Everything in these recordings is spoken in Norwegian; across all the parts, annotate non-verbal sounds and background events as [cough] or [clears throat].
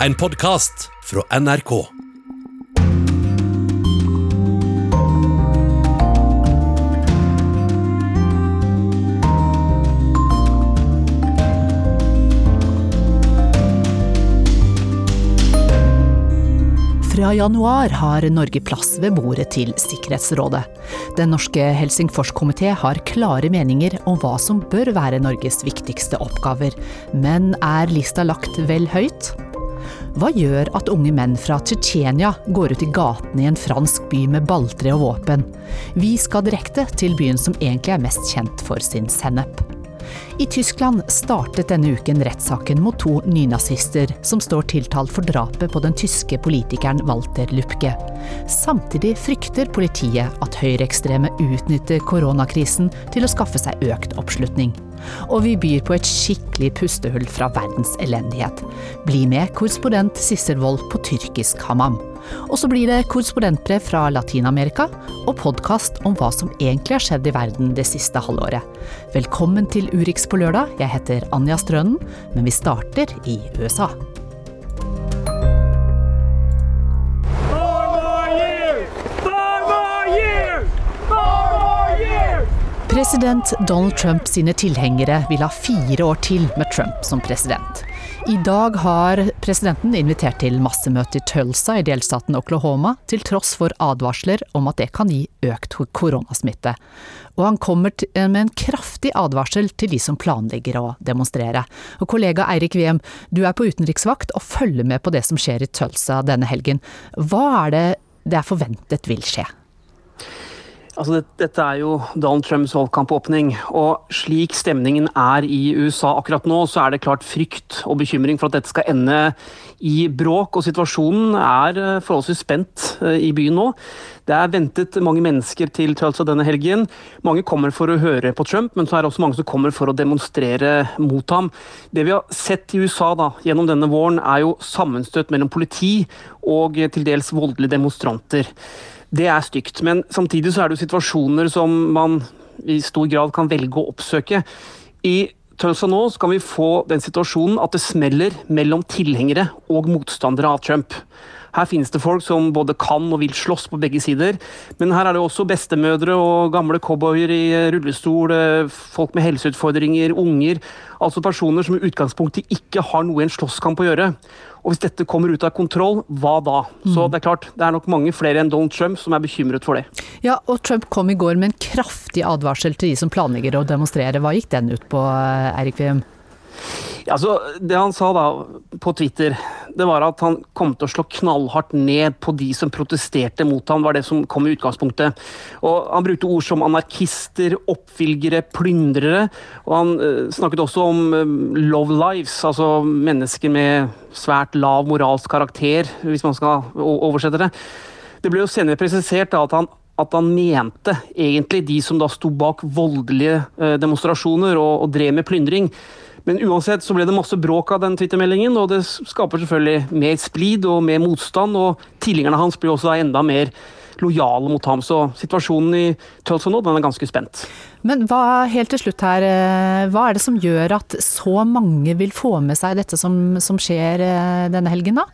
En podkast fra NRK. Fra januar har Norge plass ved bordet til Sikkerhetsrådet. Den norske Helsingforskomité har klare meninger om hva som bør være Norges viktigste oppgaver, men er lista lagt vel høyt? Hva gjør at unge menn fra Tsjetsjenia går ut i gatene i en fransk by med balltre og våpen? Vi skal direkte til byen som egentlig er mest kjent for sin sennep. I Tyskland startet denne uken rettssaken mot to nynazister som står tiltalt for drapet på den tyske politikeren Walter Lupke. Samtidig frykter politiet at høyreekstreme utnytter koronakrisen til å skaffe seg økt oppslutning. Og vi byr på et skikkelig pustehull fra verdens elendighet. Bli med korrespondent Sissel Wold på tyrkisk Hamam. Og så blir det korrespondentbrev fra Latin-Amerika og podkast om hva som egentlig har skjedd i verden det siste halvåret. Velkommen til Urix på lørdag. Jeg heter Anja Strønen, men vi starter i USA. President Donald Trump sine tilhengere vil ha fire år til med Trump som president. I dag har presidenten invitert til massemøte i Tulsa i delstaten Oklahoma, til tross for advarsler om at det kan gi økt koronasmitte. Og han kommer med en kraftig advarsel til de som planlegger å demonstrere. Og kollega Eirik Wiem, du er på utenriksvakt og følger med på det som skjer i Tulsa denne helgen. Hva er det det er forventet vil skje? Altså, det, dette er jo Donald Trumps valgkampåpning. Og slik stemningen er i USA akkurat nå, så er det klart frykt og bekymring for at dette skal ende i bråk. Og situasjonen er eh, forholdsvis spent eh, i byen nå. Det er ventet mange mennesker til Tulsa denne helgen. Mange kommer for å høre på Trump, men så er det også mange som kommer for å demonstrere mot ham. Det vi har sett i USA da, gjennom denne våren, er jo sammenstøt mellom politi og til dels voldelige demonstranter. Det er stygt. Men samtidig så er det jo situasjoner som man i stor grad kan velge å oppsøke. I Tulsa nå skal vi få den situasjonen at det smeller mellom tilhengere og motstandere av Trump. Her finnes det folk som både kan og vil slåss på begge sider. Men her er det også bestemødre og gamle cowboyer i rullestol, eh, folk med helseutfordringer, unger. Altså personer som i utgangspunktet ikke har noe i en slåsskamp å gjøre. Og hvis dette kommer ut av kontroll, hva da? Så mm. det er klart, det er nok mange flere enn Donald Trump som er bekymret for det. Ja, og Trump kom i går med en kraftig advarsel til de som planlegger å demonstrere. Hva gikk den ut på, Eirik Wiem? Altså, det han sa da på Twitter, det var at han kom til å slå knallhardt ned på de som protesterte mot ham, var det som kom i utgangspunktet. Og Han brukte ord som anarkister, oppvilgere, plyndrere. Og han uh, snakket også om uh, love lives, altså mennesker med svært lav moralsk karakter, hvis man skal oversette det. Det ble jo senere presisert da, at han at han mente egentlig de som da sto bak voldelige eh, demonstrasjoner og, og drev med plyndring. Men uansett så ble det masse bråk av den Twitter-meldingen, og det skaper selvfølgelig mer splid og mer motstand. Og tilhengerne hans blir også enda mer lojale mot ham. Så situasjonen i Tulsa nå den er ganske spent. Men hva, helt til slutt her, eh, hva er det som gjør at så mange vil få med seg dette som, som skjer eh, denne helgen, da?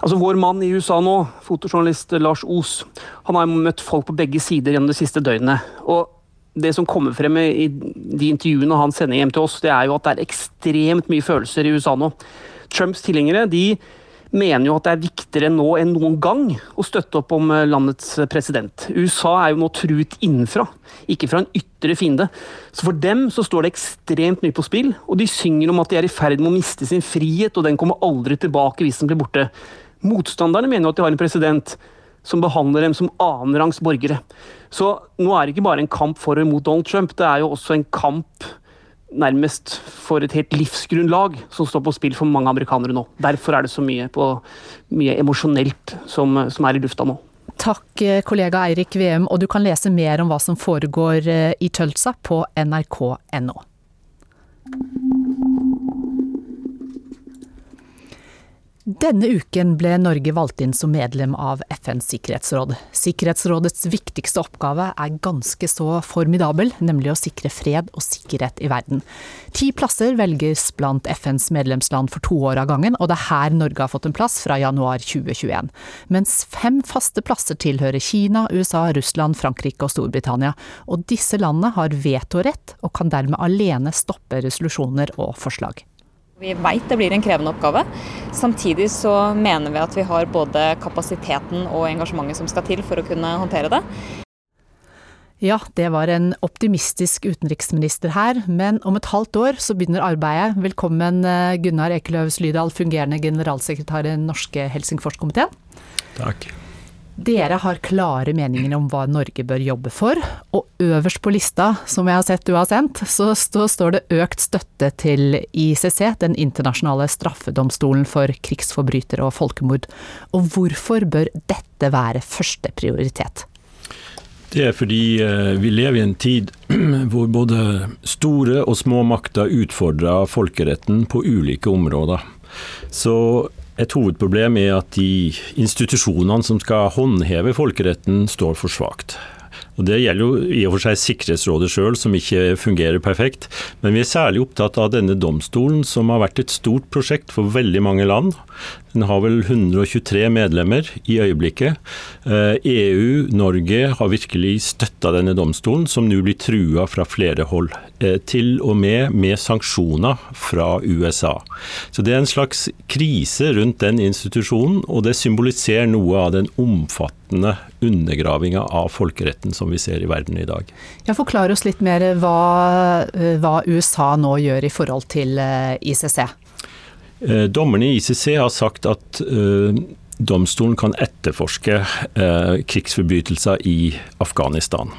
Altså Vår mann i USA nå, fotojournalist Lars Os, han har møtt folk på begge sider gjennom det siste døgnet. Og det som kommer frem i de intervjuene han sender hjem til oss, det er jo at det er ekstremt mye følelser i USA nå. Trumps tilhengere de mener jo at det er viktigere nå enn noen gang å støtte opp om eh, landets president. USA er jo nå truet innenfra, ikke fra en ytre fiende. Så For dem så står det ekstremt mye på spill, og de synger om at de er i ferd med å miste sin frihet, og den kommer aldri tilbake hvis den blir borte. Motstanderne mener jo at de har en president som behandler dem som annenrangs borgere. Så nå er det ikke bare en kamp for og imot Donald Trump, det er jo også en kamp nærmest for et helt livsgrunnlag som står på spill for mange amerikanere nå. Derfor er det så mye, på, mye emosjonelt som, som er i lufta nå. Takk eh, kollega Eirik VM, og du kan lese mer om hva som foregår eh, i Tølsa på nrk.no. Denne uken ble Norge valgt inn som medlem av FNs sikkerhetsråd. Sikkerhetsrådets viktigste oppgave er ganske så formidabel, nemlig å sikre fred og sikkerhet i verden. Ti plasser velges blant FNs medlemsland for to år av gangen, og det er her Norge har fått en plass fra januar 2021. Mens fem faste plasser tilhører Kina, USA, Russland, Frankrike og Storbritannia. Og disse landene har vetorett, og kan dermed alene stoppe resolusjoner og forslag. Vi veit det blir en krevende oppgave. Samtidig så mener vi at vi har både kapasiteten og engasjementet som skal til for å kunne håndtere det. Ja, det var en optimistisk utenriksminister her, men om et halvt år så begynner arbeidet. Velkommen eh, Gunnar Ekeløv Slydal, fungerende generalsekretær i den norske Helsingforskomiteen. Takk. Dere har klare meninger om hva Norge bør jobbe for, og øverst på lista, som jeg har sett du har sendt, så står det økt støtte til ICC, den internasjonale straffedomstolen for krigsforbrytere og folkemord. Og hvorfor bør dette være første prioritet? Det er fordi eh, vi lever i en tid [clears throat] hvor både store og små makter utfordrer folkeretten på ulike områder. Så et hovedproblem er at de institusjonene som skal håndheve folkeretten, står for svakt. Og Det gjelder jo i og for seg Sikkerhetsrådet sjøl, som ikke fungerer perfekt. Men vi er særlig opptatt av denne domstolen, som har vært et stort prosjekt for veldig mange land. Den har vel 123 medlemmer i øyeblikket. EU, eh, e Norge har virkelig støtta denne domstolen, som nå blir trua fra flere hold. Eh, til og med med sanksjoner fra USA. Så det er en slags krise rundt den institusjonen, og det symboliserer noe av den omfattende undergravinga av folkeretten som vi ser i verden i dag. Ja, Forklar oss litt mer hva, eh, hva USA nå gjør i forhold til ICC. Eh, dommerne i ICC har sagt at uh, domstolen kan etterforske uh, krigsforbrytelser i Afghanistan.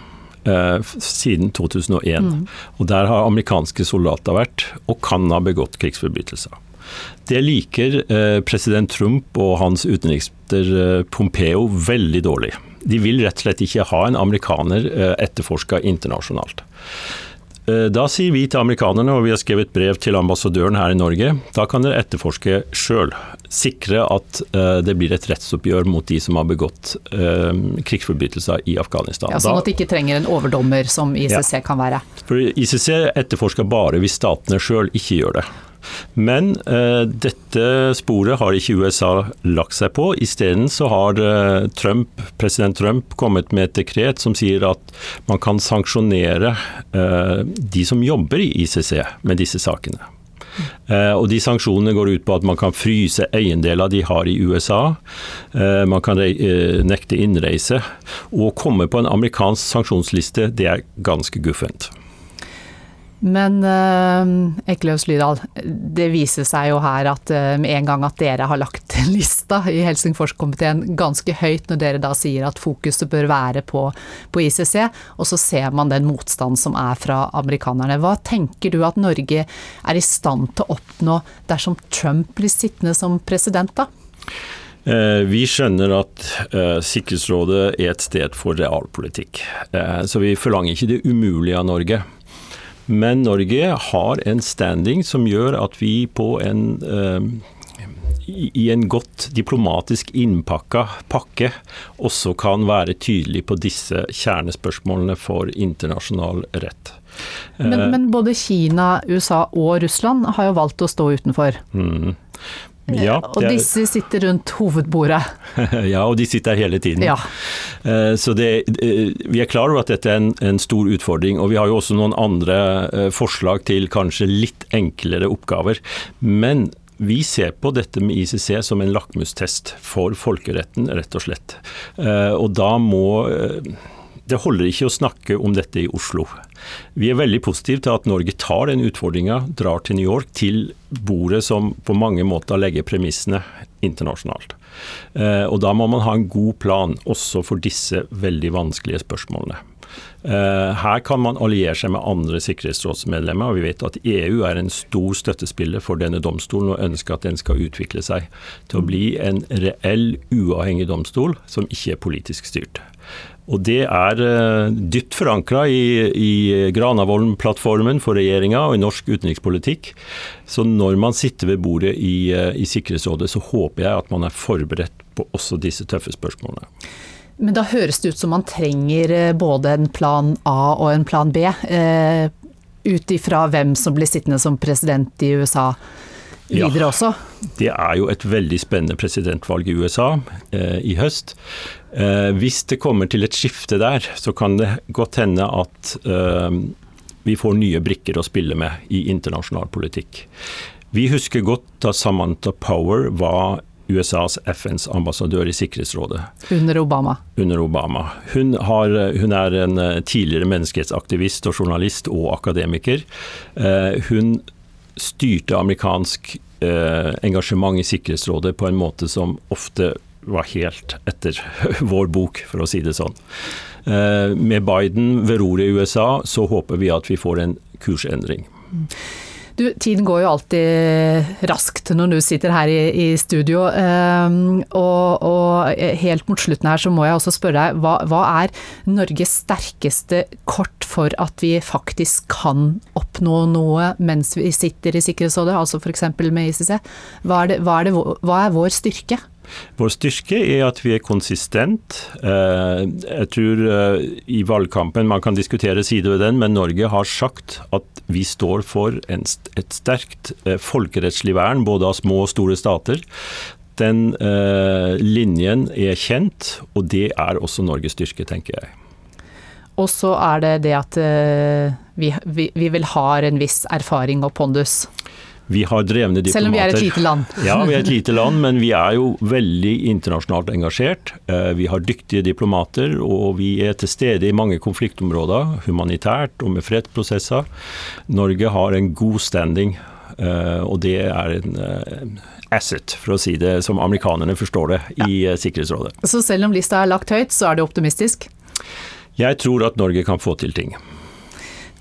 Siden 2001. Mm. Og Der har amerikanske soldater vært, og kan ha begått krigsforbrytelser. Det liker president Trump og hans utenriksminister Pompeo veldig dårlig. De vil rett og slett ikke ha en amerikaner etterforska internasjonalt. Eh, da sier vi til amerikanerne, og vi har skrevet brev til ambassadøren her i Norge, da kan dere etterforske sjøl. Sikre at uh, det blir et rettsoppgjør mot de som har begått uh, krigsforbrytelser i Afghanistan. Ja, sånn at de ikke trenger en overdommer, som ICC ja. kan være. For ICC etterforsker bare hvis statene sjøl ikke gjør det. Men eh, dette sporet har ikke USA lagt seg på. Isteden så har eh, Trump, president Trump kommet med et dekret som sier at man kan sanksjonere eh, de som jobber i ICC med disse sakene. og De sanksjonene går ut på at man kan fryse eiendeler de har i USA. man kan nekte innreise. Å komme på en amerikansk sanksjonsliste, det er ganske guffent. Men uh, Ekeløv Slydal, det viser seg jo her at uh, med en gang at dere har lagt [laughs] lista i Helsingforskomiteen ganske høyt, når dere da sier at fokuset bør være på, på ICC, og så ser man den motstanden som er fra amerikanerne. Hva tenker du at Norge er i stand til å oppnå dersom Trump blir sittende som president, da? Eh, vi skjønner at Sikkerhetsrådet er et sted for realpolitikk. Så vi forlanger ikke det umulige av Norge. Men Norge har en standing som gjør at vi på en eh, i en godt diplomatisk innpakka pakke også kan være tydelig på disse kjernespørsmålene for internasjonal rett. Men, eh, men både Kina, USA og Russland har jo valgt å stå utenfor. Mm. Ja, og disse sitter rundt hovedbordet. [laughs] ja, og de sitter her hele tiden. Ja. Eh, så det, eh, vi er klar over at dette er en, en, stor utfordring. Og vi har jo også noen andre eh, forslag til kanskje litt enklere oppgaver. Men vi ser på dette med ICC som en lakmustest for folkeretten, rett og slett. Og da må det holder ikke å snakke om dette i Oslo. Vi er veldig positive til at Norge tar den utfordringa, drar til New York, til bordet som på mange måter legger premissene internasjonalt. Eh, og Da må man ha en god plan også for disse veldig vanskelige spørsmålene. Eh, her kan man alliere seg med andre sikkerhetsrådsmedlemmer. og Vi vet at EU er en stor støttespiller for denne domstolen og ønsker at den skal utvikle seg til å bli en reell, uavhengig domstol som ikke er politisk styrt. Og det er uh, dypt forankra i, i Granavolden-plattformen for regjeringa og i norsk utenrikspolitikk. Så når man sitter ved bordet i, uh, i Sikkerhetsrådet, så håper jeg at man er forberedt på også disse tøffe spørsmålene. Men da høres det ut som man trenger både en plan A og en plan B. Eh, ut ifra hvem som blir sittende som president i USA videre også? det er jo et veldig spennende presidentvalg i USA eh, i høst. Eh, hvis det kommer til et skifte der, så kan det godt hende at eh, vi får nye brikker å spille med i internasjonal politikk. Vi husker godt da Samantha Power var USAs FNs ambassadør i Sikkerhetsrådet. Under Obama. Under Obama. Hun, har, hun er en eh, tidligere menneskerettsaktivist og journalist og akademiker. Eh, hun styrte amerikansk eh, engasjement i Sikkerhetsrådet på en måte som ofte var helt etter [laughs] vår bok, for å si det sånn. Med Biden ved roret i USA, så håper vi at vi får en kursendring. Du, tiden går jo alltid raskt når du sitter her i, i studio. Um, og, og, helt mot slutten her så må jeg også spørre deg, hva, hva, er Norges sterkeste kort for at vi faktisk kan oppnå noe mens vi sitter i Sikkerhetsrådet, altså f.eks. med ICC? Hva er, det, hva, er det, hva er vår styrke? Vår styrke er at vi er konsistent. Eh, jeg tror eh, i valgkampen, man kan diskutere side ved den, men Norge har sagt at vi står for et sterkt eh, folkerettslig vern, både av små og store stater. Den linjen er kjent, og det er også Norges styrke, tenker jeg. Og så er det det at vi, vi, vi vil ha en viss erfaring og pondus. Vi har drevne diplomater. Selv om vi er et lite land? [laughs] ja, vi er et lite land, men vi er jo veldig internasjonalt engasjert. Eh, vi har dyktige diplomater, og vi er til stede i mange konfliktområder, humanitært og med fredsprosesser. Norge har en god standing, eh, og det er en eh, asset, for å si det som amerikanerne forstår det, i Sikkerhetsrådet. Så selv om lista er lagt høyt, så er det optimistisk? Jeg tror at Norge kan få til ting.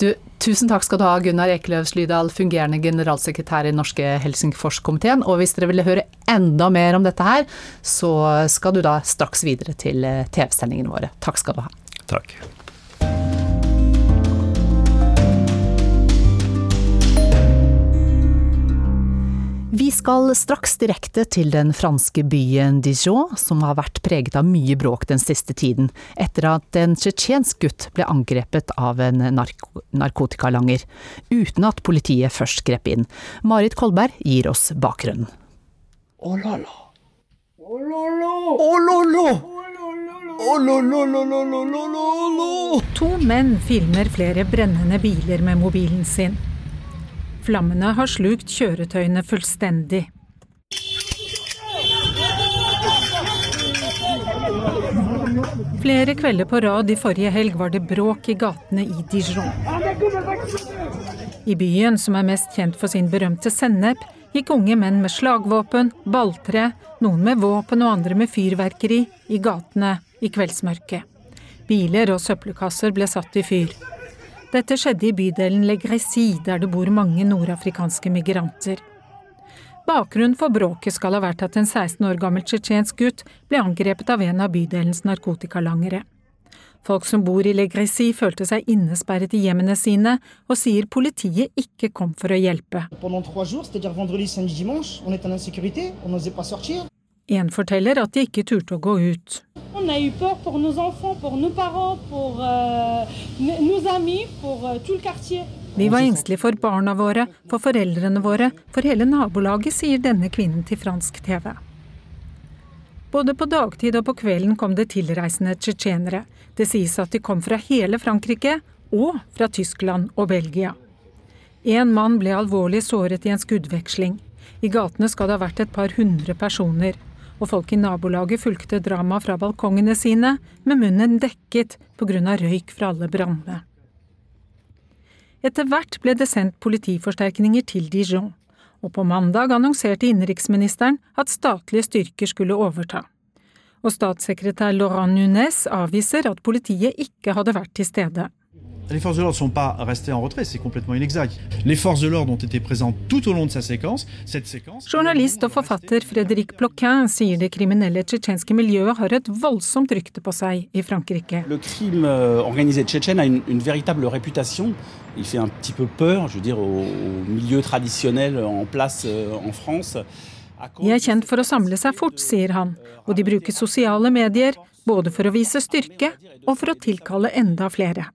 Du, tusen takk skal du ha, Gunnar Ekeløv Slydal, fungerende generalsekretær i norske Helsingforskomiteen. Og hvis dere vil høre enda mer om dette her, så skal du da straks videre til eh, TV-sendingene våre. Takk skal du ha. Takk. Vi skal straks direkte til den franske byen Dijon, som har vært preget av mye bråk den siste tiden, etter at en tsjetsjensk gutt ble angrepet av en nark narkotikalanger, uten at politiet først grep inn. Marit Kolberg gir oss bakgrunnen. Oh la la. Oh la la. Oh la la. Oh la la la la la la la. To menn filmer flere brennende biler med mobilen sin. Flammene har slukt kjøretøyene fullstendig. Flere kvelder på rad i forrige helg var det bråk i gatene i Dijon. I byen, som er mest kjent for sin berømte sennep, gikk unge menn med slagvåpen, balltre, noen med våpen og andre med fyrverkeri, i gatene i kveldsmørket. Biler og søppelkasser ble satt i fyr. Dette skjedde i bydelen Legresi, der det bor mange nordafrikanske migranter. Bakgrunnen for bråket skal ha vært at en 16 år gammel tsjetsjensk gutt ble angrepet av en av bydelens narkotikalangere. Folk som bor i Legresi følte seg innesperret i hjemmene sine, og sier politiet ikke kom for å hjelpe. En forteller at de ikke turte å gå ut. Euh, euh. Vi var engstelige for barna våre, for foreldrene våre, for hele nabolaget, sier denne kvinnen til fransk TV. Både på dagtid og på kvelden kom det tilreisende tsjetsjenere. Det sies at de kom fra hele Frankrike og fra Tyskland og Belgia. En mann ble alvorlig såret i en skuddveksling. I gatene skal det ha vært et par hundre personer og folk i nabolaget fulgte dramaet fra balkongene sine med munnen dekket pga. røyk fra alle brannene. Etter hvert ble det sendt politiforsterkninger til Dijon, og på mandag annonserte innenriksministeren at statlige styrker skulle overta. Og statssekretær Laurent Nunes avviser at politiet ikke hadde vært til stede. Les forces de l'ordre ne sont pas restées en retrait, c'est complètement inexact. Les forces de l'ordre ont été présentes tout au long de sa séquence. Cette séquence Journalist og forfatter Fredrik Ploquin sier det kriminelle tsjetsjenske miljøet har et voldsomt rykte på seg i Frankrike. Le crime euh, organisé tchétchène a une, une véritable réputation. Il fait un petit peu peur, je veux dire, au, au milieu traditionnel en place euh, en France. De er kjent for å samle seg fort, sier han, og de bruker sosiale medier både for å vise styrke og for å tilkalle enda flere.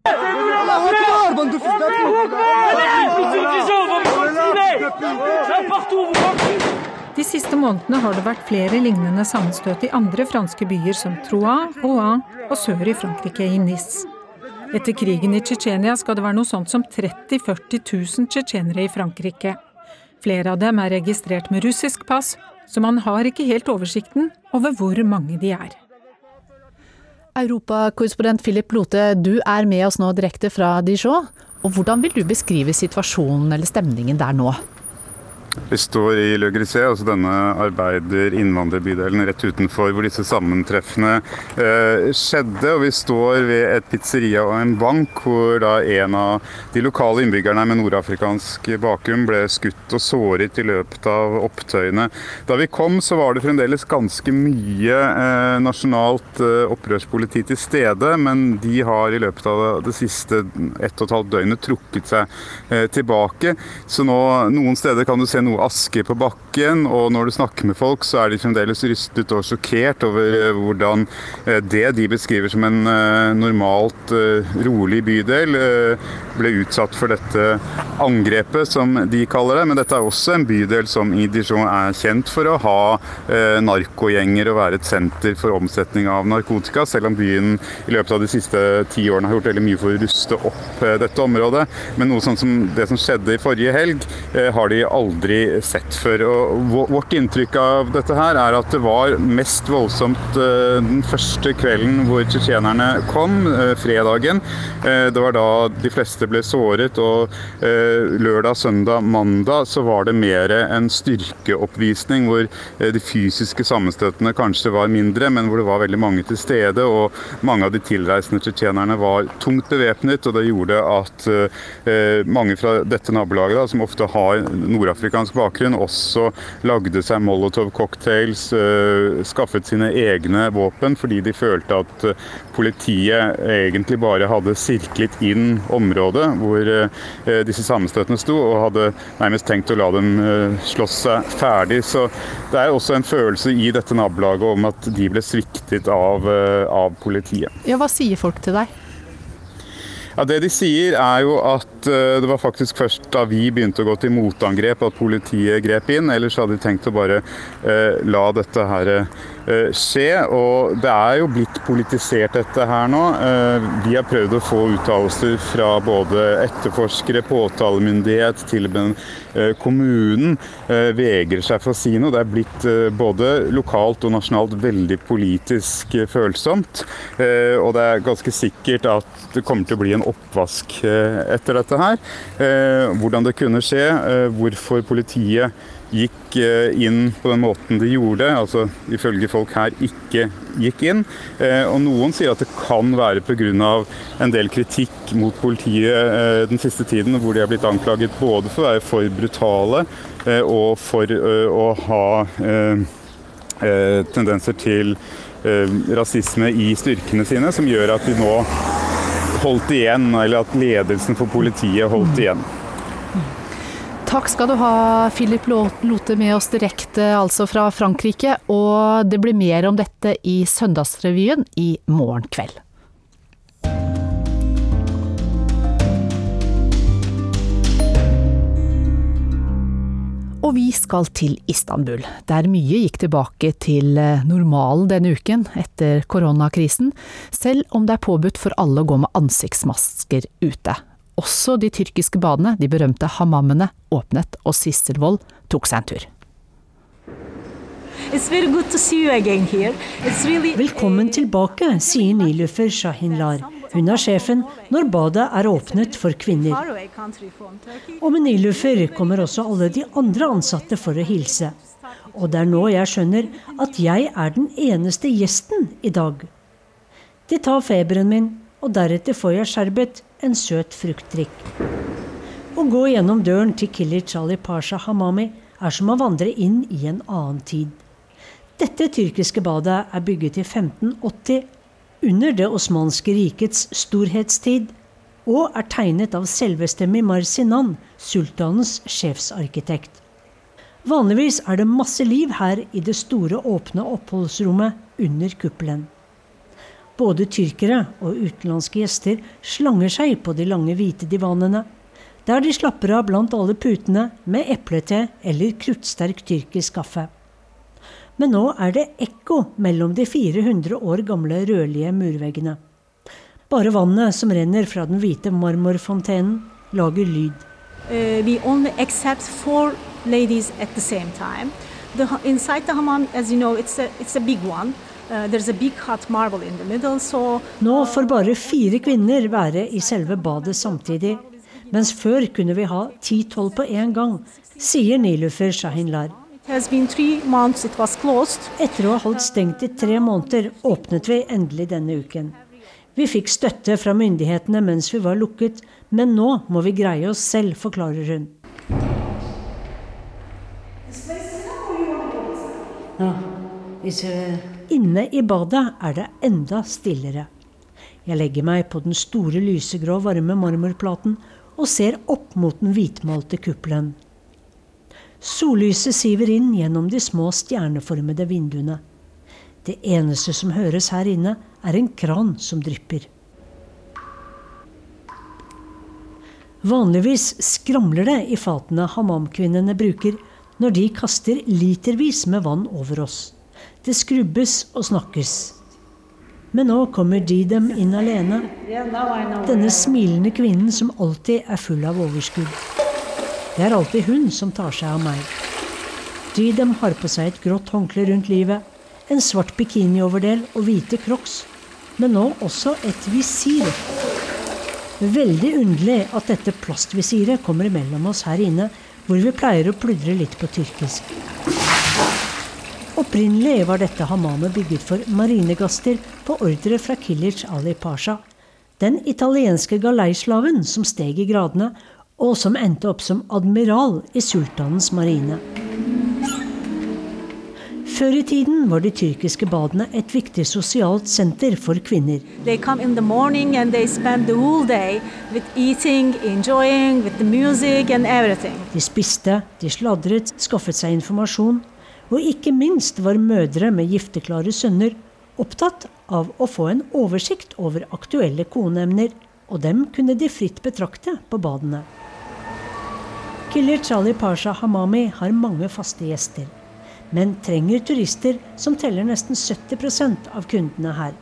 De siste månedene har det vært flere lignende sammenstøt i andre franske byer som Troyes, Rouen og sør i Frankrike, i Nis. Etter krigen i Tsjetsjenia skal det være noe sånt som 30 000-40 000 tsjetsjenere i Frankrike. Flere av dem er registrert med russisk pass, så man har ikke helt oversikten over hvor mange de er. Europakorrespondent Philip Lote, du er med oss nå direkte fra Dijon. Og hvordan vil du beskrive situasjonen eller stemningen der nå? Vi står i Le Grisé, altså denne arbeider-innvandrerbydelen rett utenfor hvor disse sammentreffene eh, skjedde. Og vi står ved et pizzeria og en bank hvor da en av de lokale innbyggerne med nordafrikansk bakgrunn ble skutt og såret i løpet av opptøyene. Da vi kom så var det fremdeles ganske mye eh, nasjonalt eh, opprørspoliti til stede, men de har i løpet av det siste ett og et halvt døgnet trukket seg eh, tilbake. Så nå noen steder kan du se noe aske på bakken, og når du snakker med folk, så er de fremdeles rystet og sjokkert over eh, hvordan eh, det de beskriver som en eh, normalt rolig bydel, ble utsatt for dette angrepet, som de kaller det. Men dette er også en bydel som i Dijon er kjent for å ha narkogjenger og være et senter for omsetning av narkotika, selv om byen i løpet av de siste ti årene har gjort veldig mye for å ruste opp dette området. Men noe sånt som det som skjedde i forrige helg, har de aldri aldri sett før. Og vårt inntrykk av dette her er at det var mest voldsomt eh, den første kvelden hvor tsjetsjenerne kom, eh, fredagen. Eh, det var da de fleste ble såret, og lørdag, søndag, mandag så var det mer en styrkeoppvisning hvor de fysiske sammenstøtene kanskje var mindre, men hvor det var veldig mange til stede. Og mange av de tilreisende tsjetsjenerne var tungt bevæpnet, og det gjorde at mange fra dette nabolaget, som ofte har nordafrikansk afrikansk bakgrunn også lagde seg molotov-cocktails, uh, skaffet sine egne våpen fordi de følte at uh, politiet egentlig bare hadde sirklet inn området hvor uh, disse sammenstøtene sto, og hadde nærmest tenkt å la dem slåss seg ferdig. Så det er også en følelse i dette nabolaget om at de ble sviktet av, av politiet. Ja, Hva sier folk til deg? Ja, Det de sier er jo at uh, det var faktisk først da vi begynte å gå til motangrep at politiet grep inn. Ellers hadde de tenkt å bare uh, la dette her uh, skje. Og det er jo blitt politisert dette her nå. vi har prøvd å få uttalelser fra både etterforskere, påtalemyndighet, til og med kommunen. vegrer seg for å si noe. Det er blitt både lokalt og nasjonalt veldig politisk følsomt. og det er ganske sikkert at det kommer til å bli en oppvask eh, etter dette her. Eh, hvordan det kunne skje, eh, hvorfor politiet gikk inn på den måten de gjorde, altså ifølge folk her ikke gikk inn. Og noen sier at det kan være pga. en del kritikk mot politiet den siste tiden, hvor de er blitt anklaget både for å være for brutale og for å ha tendenser til rasisme i styrkene sine, som gjør at de nå holdt igjen, eller at ledelsen for politiet holdt igjen. Takk skal du ha, Philip Lote, med oss direkte altså fra Frankrike. Og det blir mer om dette i Søndagsrevyen i morgen kveld. Og vi skal til Istanbul, der mye gikk tilbake til eh, normalen denne uken etter koronakrisen, selv om det er påbudt for alle å gå med ansiktsmasker ute. Også de tyrkiske badene, de berømte hamammene, åpnet, og Sissel Wold tok seg en tur. Velkommen tilbake, sier Nilufer Shahinlar. Hun er sjefen når badet er åpnet for kvinner. Og med Nilufer kommer også alle de andre ansatte for å hilse. Og det er nå jeg skjønner at jeg er den eneste gjesten i dag. De tar feberen min, og deretter får jeg sherbet, en søt fruktdrikk. Å gå gjennom døren til Killer Ali Pasha Hamami er som å vandre inn i en annen tid. Dette tyrkiske badet er bygget i 1580, under det osmanske rikets storhetstid, og er tegnet av selveste Mimar Sinan, sultanens sjefsarkitekt. Vanligvis er det masse liv her i det store, åpne oppholdsrommet under kuppelen. Både tyrkere og utenlandske gjester slanger seg på de lange, hvite divanene der de slapper av blant alle putene med eplete eller kruttsterk tyrkisk kaffe. Men nå er det ekko mellom de 400 år gamle rødlige murveggene. Bare vannet som renner fra den hvite marmorfontenen, lager lyd. Uh, we only accept four ladies at the same time. The, inside the hammam, as you know, it's a, it's a big one. Uh, there's a big hot marble in the middle, so, Nå får bare fire kvinner være i selve badet samtidig, mens før kunne vi ha ti-tolv på én gang, sier Nilufer Shahinlar. Etter å ha holdt stengt i tre måneder, åpnet vi endelig denne uken. Vi fikk støtte fra myndighetene mens vi var lukket, men nå må vi greie oss selv, forklarer hun. Ja, Inne i badet er det enda stillere. Jeg legger meg på den store lysegrå, varme marmorplaten og ser opp mot den hvitmalte kuppelen. Sollyset siver inn gjennom de små stjerneformede vinduene. Det eneste som høres her inne, er en kran som drypper. Vanligvis skramler det i fatene hammamkvinnene bruker når de kaster litervis med vann over oss. Det skrubbes og snakkes. Men nå kommer Didem inn alene. Denne smilende kvinnen som alltid er full av overskudd. Det er alltid hun som tar seg av meg. Didem har på seg et grått håndkle rundt livet, en svart bikinioverdel og hvite crocs, men nå også et visir. Veldig underlig at dette plastvisiret kommer mellom oss her inne, hvor vi pleier å pludre litt på tyrkisk. Opprinnelig var dette hammamet bygget for marinegaster på ordre fra Kilic Ali Pasha, den italienske galeislaven som steg i gradene, og som endte opp som admiral i sultanens marine. Før i tiden var de tyrkiske badene et viktig sosialt senter for kvinner. De spiste, de sladret, skaffet seg informasjon og ikke minst var mødre med gifteklare sønner opptatt av å få en oversikt over aktuelle koneemner, og dem kunne de fritt betrakte på badene. Killer Charlie Pasha Hamami har mange faste gjester, men trenger turister som teller nesten 70% av kundene her.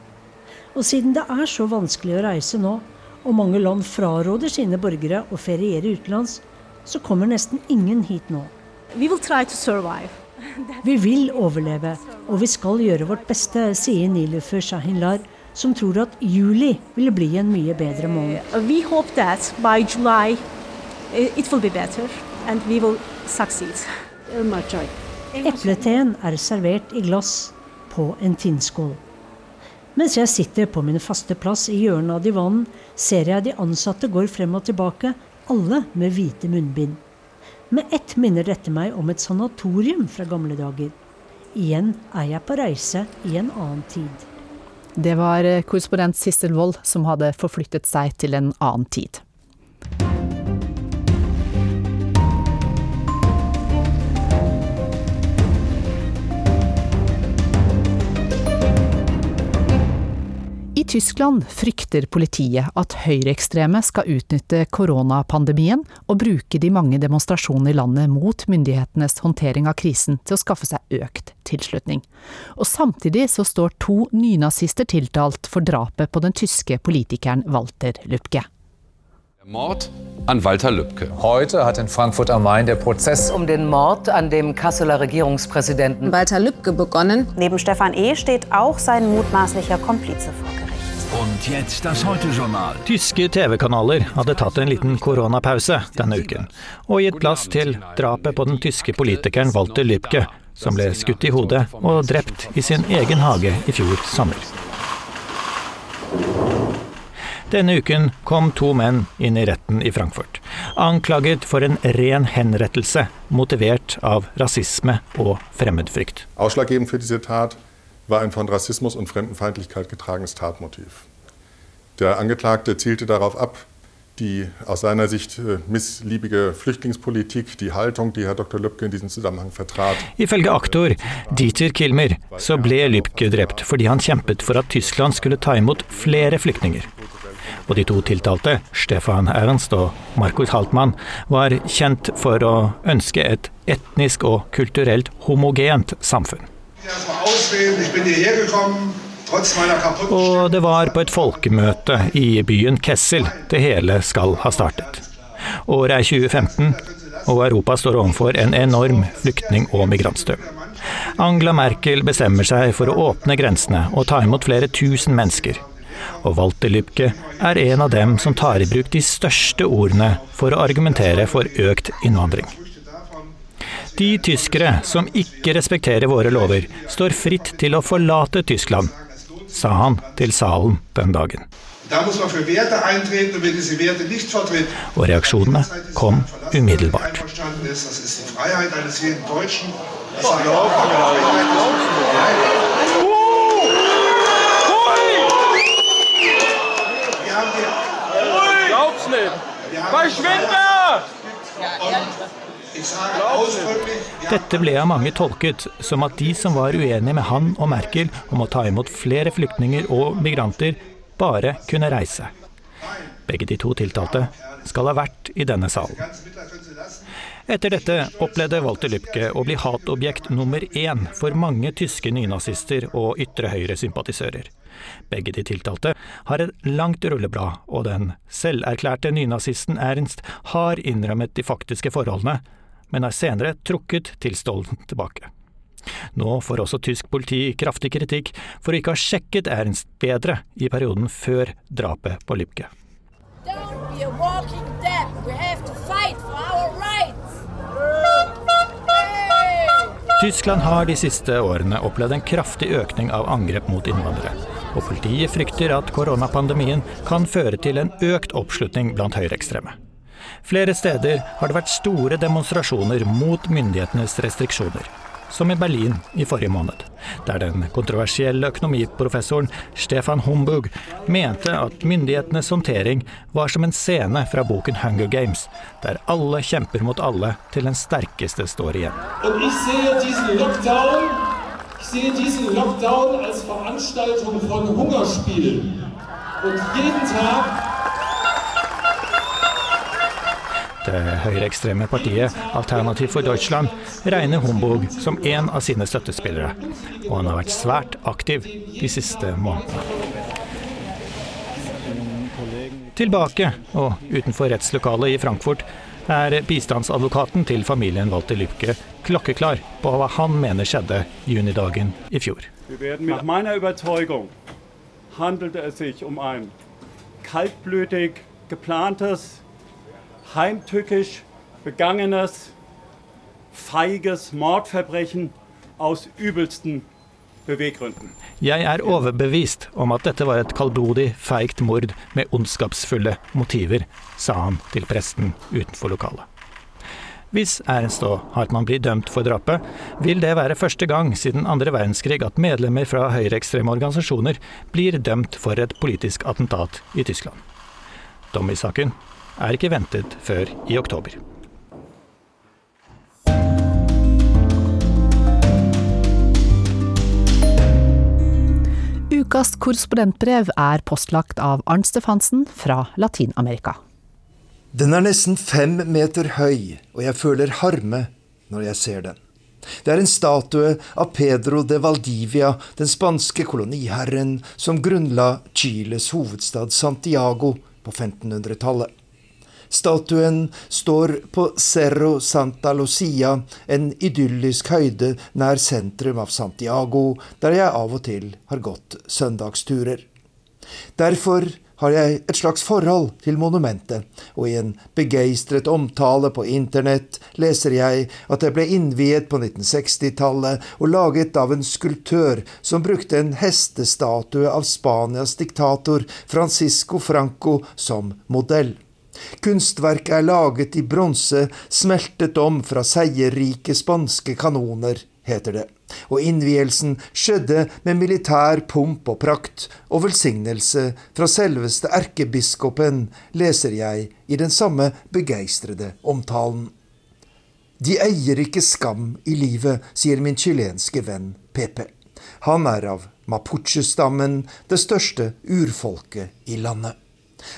Og siden det er så vanskelig å reise nå, og mange land fraråder sine borgere å feriere utenlands, så kommer nesten ingen hit nå. We will try to survive. Vi vil overleve, og vi skal gjøre vårt beste, sier Nilufer Shahinlar, som tror at juli vil bli en mye bedre måned. Vi håper at by July it will be better, and we will succeed. Epleteen er servert i glass på en tinnskål. Mens jeg sitter på min faste plass i hjørnet av divanen, ser jeg de ansatte går frem og tilbake, alle med hvite munnbind. Med ett minner dette meg om et sanatorium fra gamle dager. Igjen er jeg på reise i en annen tid. Det var korrespondent Sissel Wold som hadde forflyttet seg til en annen tid. I Tyskland frykter politiet at høyreekstreme skal utnytte koronapandemien og bruke de mange demonstrasjonene i landet mot myndighetenes håndtering av krisen til å skaffe seg økt tilslutning. Og samtidig så står to nynazister tiltalt for drapet på den tyske politikeren Walter Lübke. Mord an Walter Lübcke. Heute hat in Frankfurt am Main der Prozess um den Mord an dem Kasseler Regierungspräsidenten Walter Lübcke begonnen. Neben Stefan E. steht auch sein mutmaßlicher Komplize vor Gericht. Und jetzt das Heute-Journal. Tyske TV-kanaler hadde tatt en liten koronapause denne uken, og gitt plass til drapet på den tyske politikeren Walter Lübke, som ble skutt i hodet og drept i sin egen hage i fjor sommer. Denne uken kom to menn inn i retten i Frankfurt, anklaget for en ren henrettelse motivert av rasisme og fremmedfrykt. Ausschlaggebend für diese Tat war ein von Rassismus und Fremdenfeindlichkeit getragenes Tatmotiv. Der Angeklagte zielte darauf ab, die aus seiner Sicht äh, missliebige Flüchtlingspolitik, die Haltung, die Herr Dr. Lübcke in diesem Zusammenhang vertrat. Ifølge aktor Dieter Kilmer så ble Lübcke drept fordi han kjempet for at Tyskland skulle ta imot flere flyktninger. Og de to tiltalte, Stefan Ernst og Markus Haltmann, var kjent for å ønske et etnisk og kulturelt homogent samfunn. Og det var på et folkemøte i byen Kessel det hele skal ha startet. Året er 2015, og Europa står overfor en enorm flyktning- og migrantstrøm. Angela Merkel bestemmer seg for å åpne grensene og ta imot flere tusen mennesker. Og Walter Lübke er en av dem som tar i bruk de største ordene for å argumentere for økt innvandring. De tyskere som ikke respekterer våre lover, står fritt til å forlate Tyskland sa han til salen den dagen. Og reaksjonene kom umiddelbart. Verschwinde! Dette ble av mange tolket som at de som var uenige med han og Merkel om å ta imot flere flyktninger og migranter, bare kunne reise. Begge de to tiltalte skal ha vært i denne salen. Etter dette opplevde Walter Lübcke å bli hatobjekt nummer én for mange tyske nynazister og ytre høyre-sympatisører. Begge de tiltalte har et langt rulleblad, og den selverklærte nynazisten Ernst har innrømmet de faktiske forholdene, men har senere trukket tilståelsen [laughs] tilbake. Nå får også tysk politi kraftig kritikk for å ikke ha sjekket Ernst bedre i perioden før drapet på Lübke. Tyskland har de siste årene opplevd en kraftig økning av angrep mot innvandrere. Og politiet frykter at koronapandemien kan føre til en økt oppslutning blant høyreekstreme. Flere steder har det vært store demonstrasjoner mot myndighetenes restriksjoner. Som i Berlin i forrige måned, der den kontroversielle økonomiprofessoren Stefan Humbug mente at myndighetenes håndtering var som en scene fra boken Hunger Games, der alle kjemper mot alle til den sterkeste står igjen. Og jeg ser diesen lockdown, ich sehe diesen lockdown als Veranstaltung von Hungerspielen. Og jeden Tag Det høyreekstreme partiet Alternativ for Deutschland regner Humbug som en av sine støttespillere, og han har vært svært aktiv de siste månedene. Tilbake, og utenfor rettslokalet i Frankfurt, er bistandsadvokaten til familien Walter Lübke klokkeklar på hva han mener skjedde junidagen i fjor. Nach meiner Überzeugung handelte es sich um ein kaltblütig geplantes heimtückisch begangenes, feiges Mordverbrechen aus übelsten Beweggründen. Jeg er overbevist om at dette var et kaldblodig, feigt mord med ondskapsfulle motiver, sa han til presten utenfor lokalet. Hvis Ernst og Hartmann blir dømt for drapet, vil det være første gang siden andre verdenskrig at medlemmer fra høyreekstreme organisasjoner blir dømt for et politisk attentat i Tyskland. Dom i saken er ikke ventet før i oktober. Ukas korrespondentbrev er postlagt av Arnt Stefansen fra Latin-Amerika. Den er nesten fem meter høy, og jeg føler harme når jeg ser den. Det er en statue av Pedro de Valdivia, den spanske koloniherren som grunnla Chiles hovedstad Santiago på 1500-tallet. Statuen står på Cerro Santa Lucia, en idyllisk høyde nær sentrum av Santiago, der jeg av og til har gått søndagsturer. Derfor har jeg et slags forhold til monumentet, og i en begeistret omtale på internett leser jeg at det ble innviet på 1960-tallet og laget av en skulptør som brukte en hestestatue av Spanias diktator Francisco Franco som modell. Kunstverket er laget i bronse, smeltet om fra seierrike spanske kanoner, heter det og innvielsen skjedde med militær pomp og prakt og velsignelse fra selveste erkebiskopen, leser jeg i den samme begeistrede omtalen. De eier ikke skam i livet, sier min chilenske venn Pepe. Han er av mapuche-stammen, det største urfolket i landet.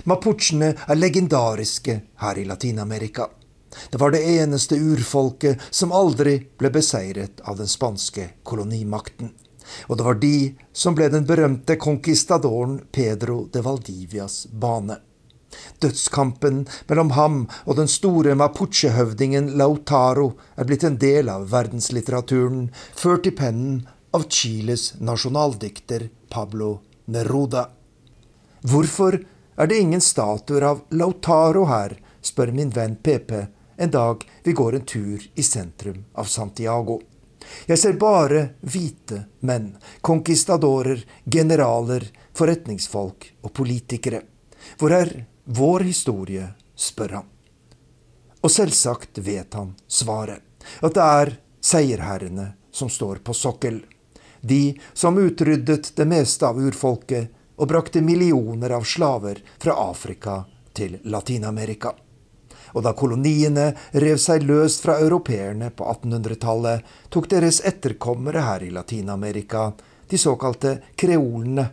Mapuchene er legendariske her i Latin-Amerika. Det var det eneste urfolket som aldri ble beseiret av den spanske kolonimakten. Og det var de som ble den berømte conquistadoren Pedro de Valdivias bane. Dødskampen mellom ham og den store mapuche-høvdingen Lautaro er blitt en del av verdenslitteraturen, ført i pennen av Chiles nasjonaldikter Pablo Neruda. Hvorfor er det ingen statuer av Lautaro her, spør min venn PP, en dag vi går en tur i sentrum av Santiago. Jeg ser bare hvite menn, conquistadorer, generaler, forretningsfolk og politikere. Hvor er vår historie, spør han. Og selvsagt vet han svaret, at det er seierherrene som står på sokkel. De som utryddet det meste av urfolket og brakte millioner av slaver fra Afrika til Latin-Amerika og da koloniene rev seg løst fra europeerne på 1800-tallet, tok deres etterkommere her i Latin-Amerika, de såkalte kreolene,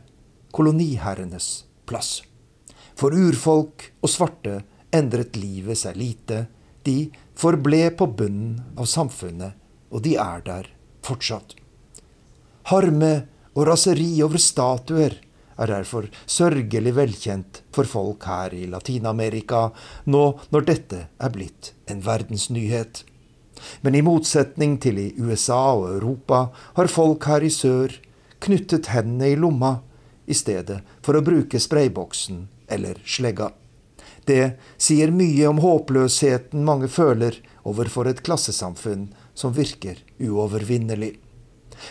koloniherrenes plass. For urfolk og svarte endret livet seg lite. De forble på bunnen av samfunnet, og de er der fortsatt. Harme og raseri over statuer er derfor sørgelig velkjent for folk her i Latin-Amerika, nå når dette er blitt en verdensnyhet. Men i motsetning til i USA og Europa har folk her i sør knyttet hendene i lomma i stedet for å bruke sprayboksen eller slegga. Det sier mye om håpløsheten mange føler overfor et klassesamfunn som virker uovervinnelig.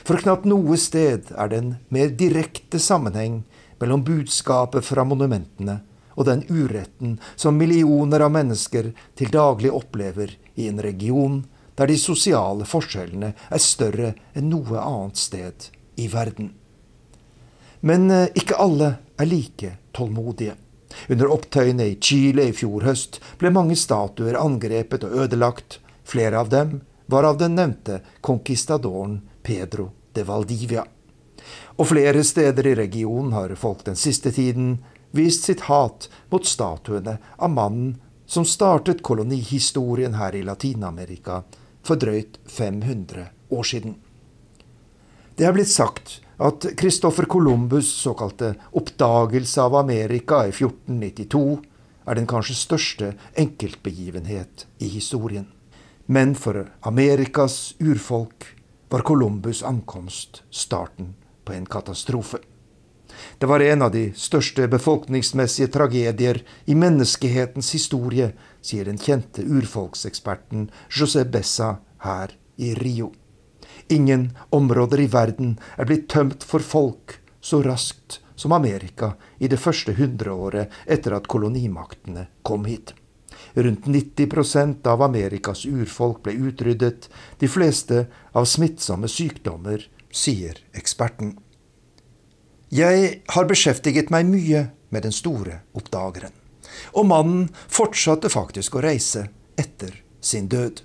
For knapt noe sted er det en mer direkte sammenheng mellom budskapet fra monumentene og den uretten som millioner av mennesker til daglig opplever i en region der de sosiale forskjellene er større enn noe annet sted i verden. Men eh, ikke alle er like tålmodige. Under opptøyene i Chile i fjor høst ble mange statuer angrepet og ødelagt. Flere av dem var av den nevnte conquistadoren Pedro de Valdivia. Og flere steder i regionen har folk den siste tiden vist sitt hat mot statuene av mannen som startet kolonihistorien her i Latin-Amerika for drøyt 500 år siden. Det er blitt sagt at Christoffer Columbus' såkalte oppdagelse av Amerika i 1492 er den kanskje største enkeltbegivenhet i historien. Men for Amerikas urfolk var Columbus' ankomst starten på en katastrofe. Det var en av de største befolkningsmessige tragedier i menneskehetens historie, sier den kjente urfolkseksperten José Bessa her i Rio. Ingen områder i verden er blitt tømt for folk så raskt som Amerika i det første hundreåret etter at kolonimaktene kom hit. Rundt 90% av Amerikas urfolk ble utryddet, de fleste av smittsomme sykdommer sier eksperten. Jeg har beskjeftiget meg mye med den store oppdageren. Og mannen fortsatte faktisk å reise etter sin død.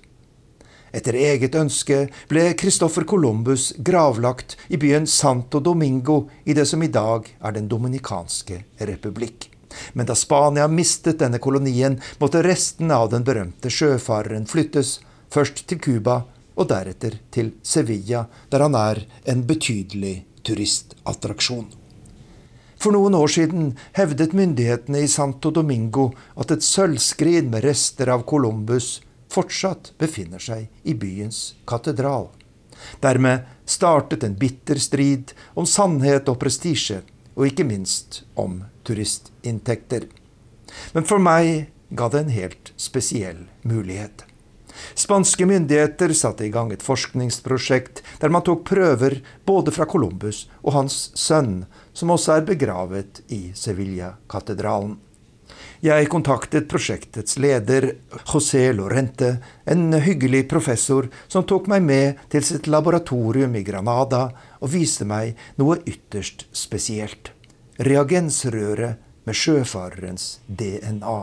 Etter eget ønske ble Christoffer Columbus gravlagt i byen Santo Domingo i det som i dag er Den dominikanske republikk. Men da Spania mistet denne kolonien, måtte restene av den berømte sjøfareren flyttes, først til Cuba og deretter til Sevilla, der han er en betydelig turistattraksjon. For noen år siden hevdet myndighetene i Santo Domingo at et sølvskrin med rester av Columbus fortsatt befinner seg i byens katedral. Dermed startet en bitter strid om sannhet og prestisje, og ikke minst om turistinntekter. Men for meg ga det en helt spesiell mulighet. Spanske myndigheter satte i gang et forskningsprosjekt der man tok prøver både fra Columbus og hans sønn, som også er begravet i Sevilla-katedralen. Jeg kontaktet prosjektets leder, José Lorente, en hyggelig professor som tok meg med til sitt laboratorium i Granada og viste meg noe ytterst spesielt. Reagensrøret med sjøfarerens DNA.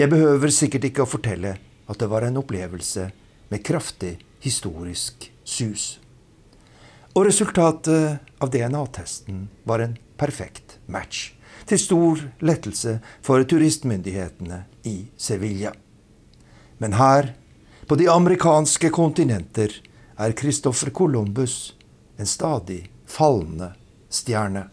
Jeg behøver sikkert ikke å fortelle at det var en opplevelse med kraftig historisk sus. Og resultatet av DNA-testen var en perfekt match, til stor lettelse for turistmyndighetene i Sevilla. Men her, på de amerikanske kontinenter, er Christoffer Columbus en stadig fallende stjerne.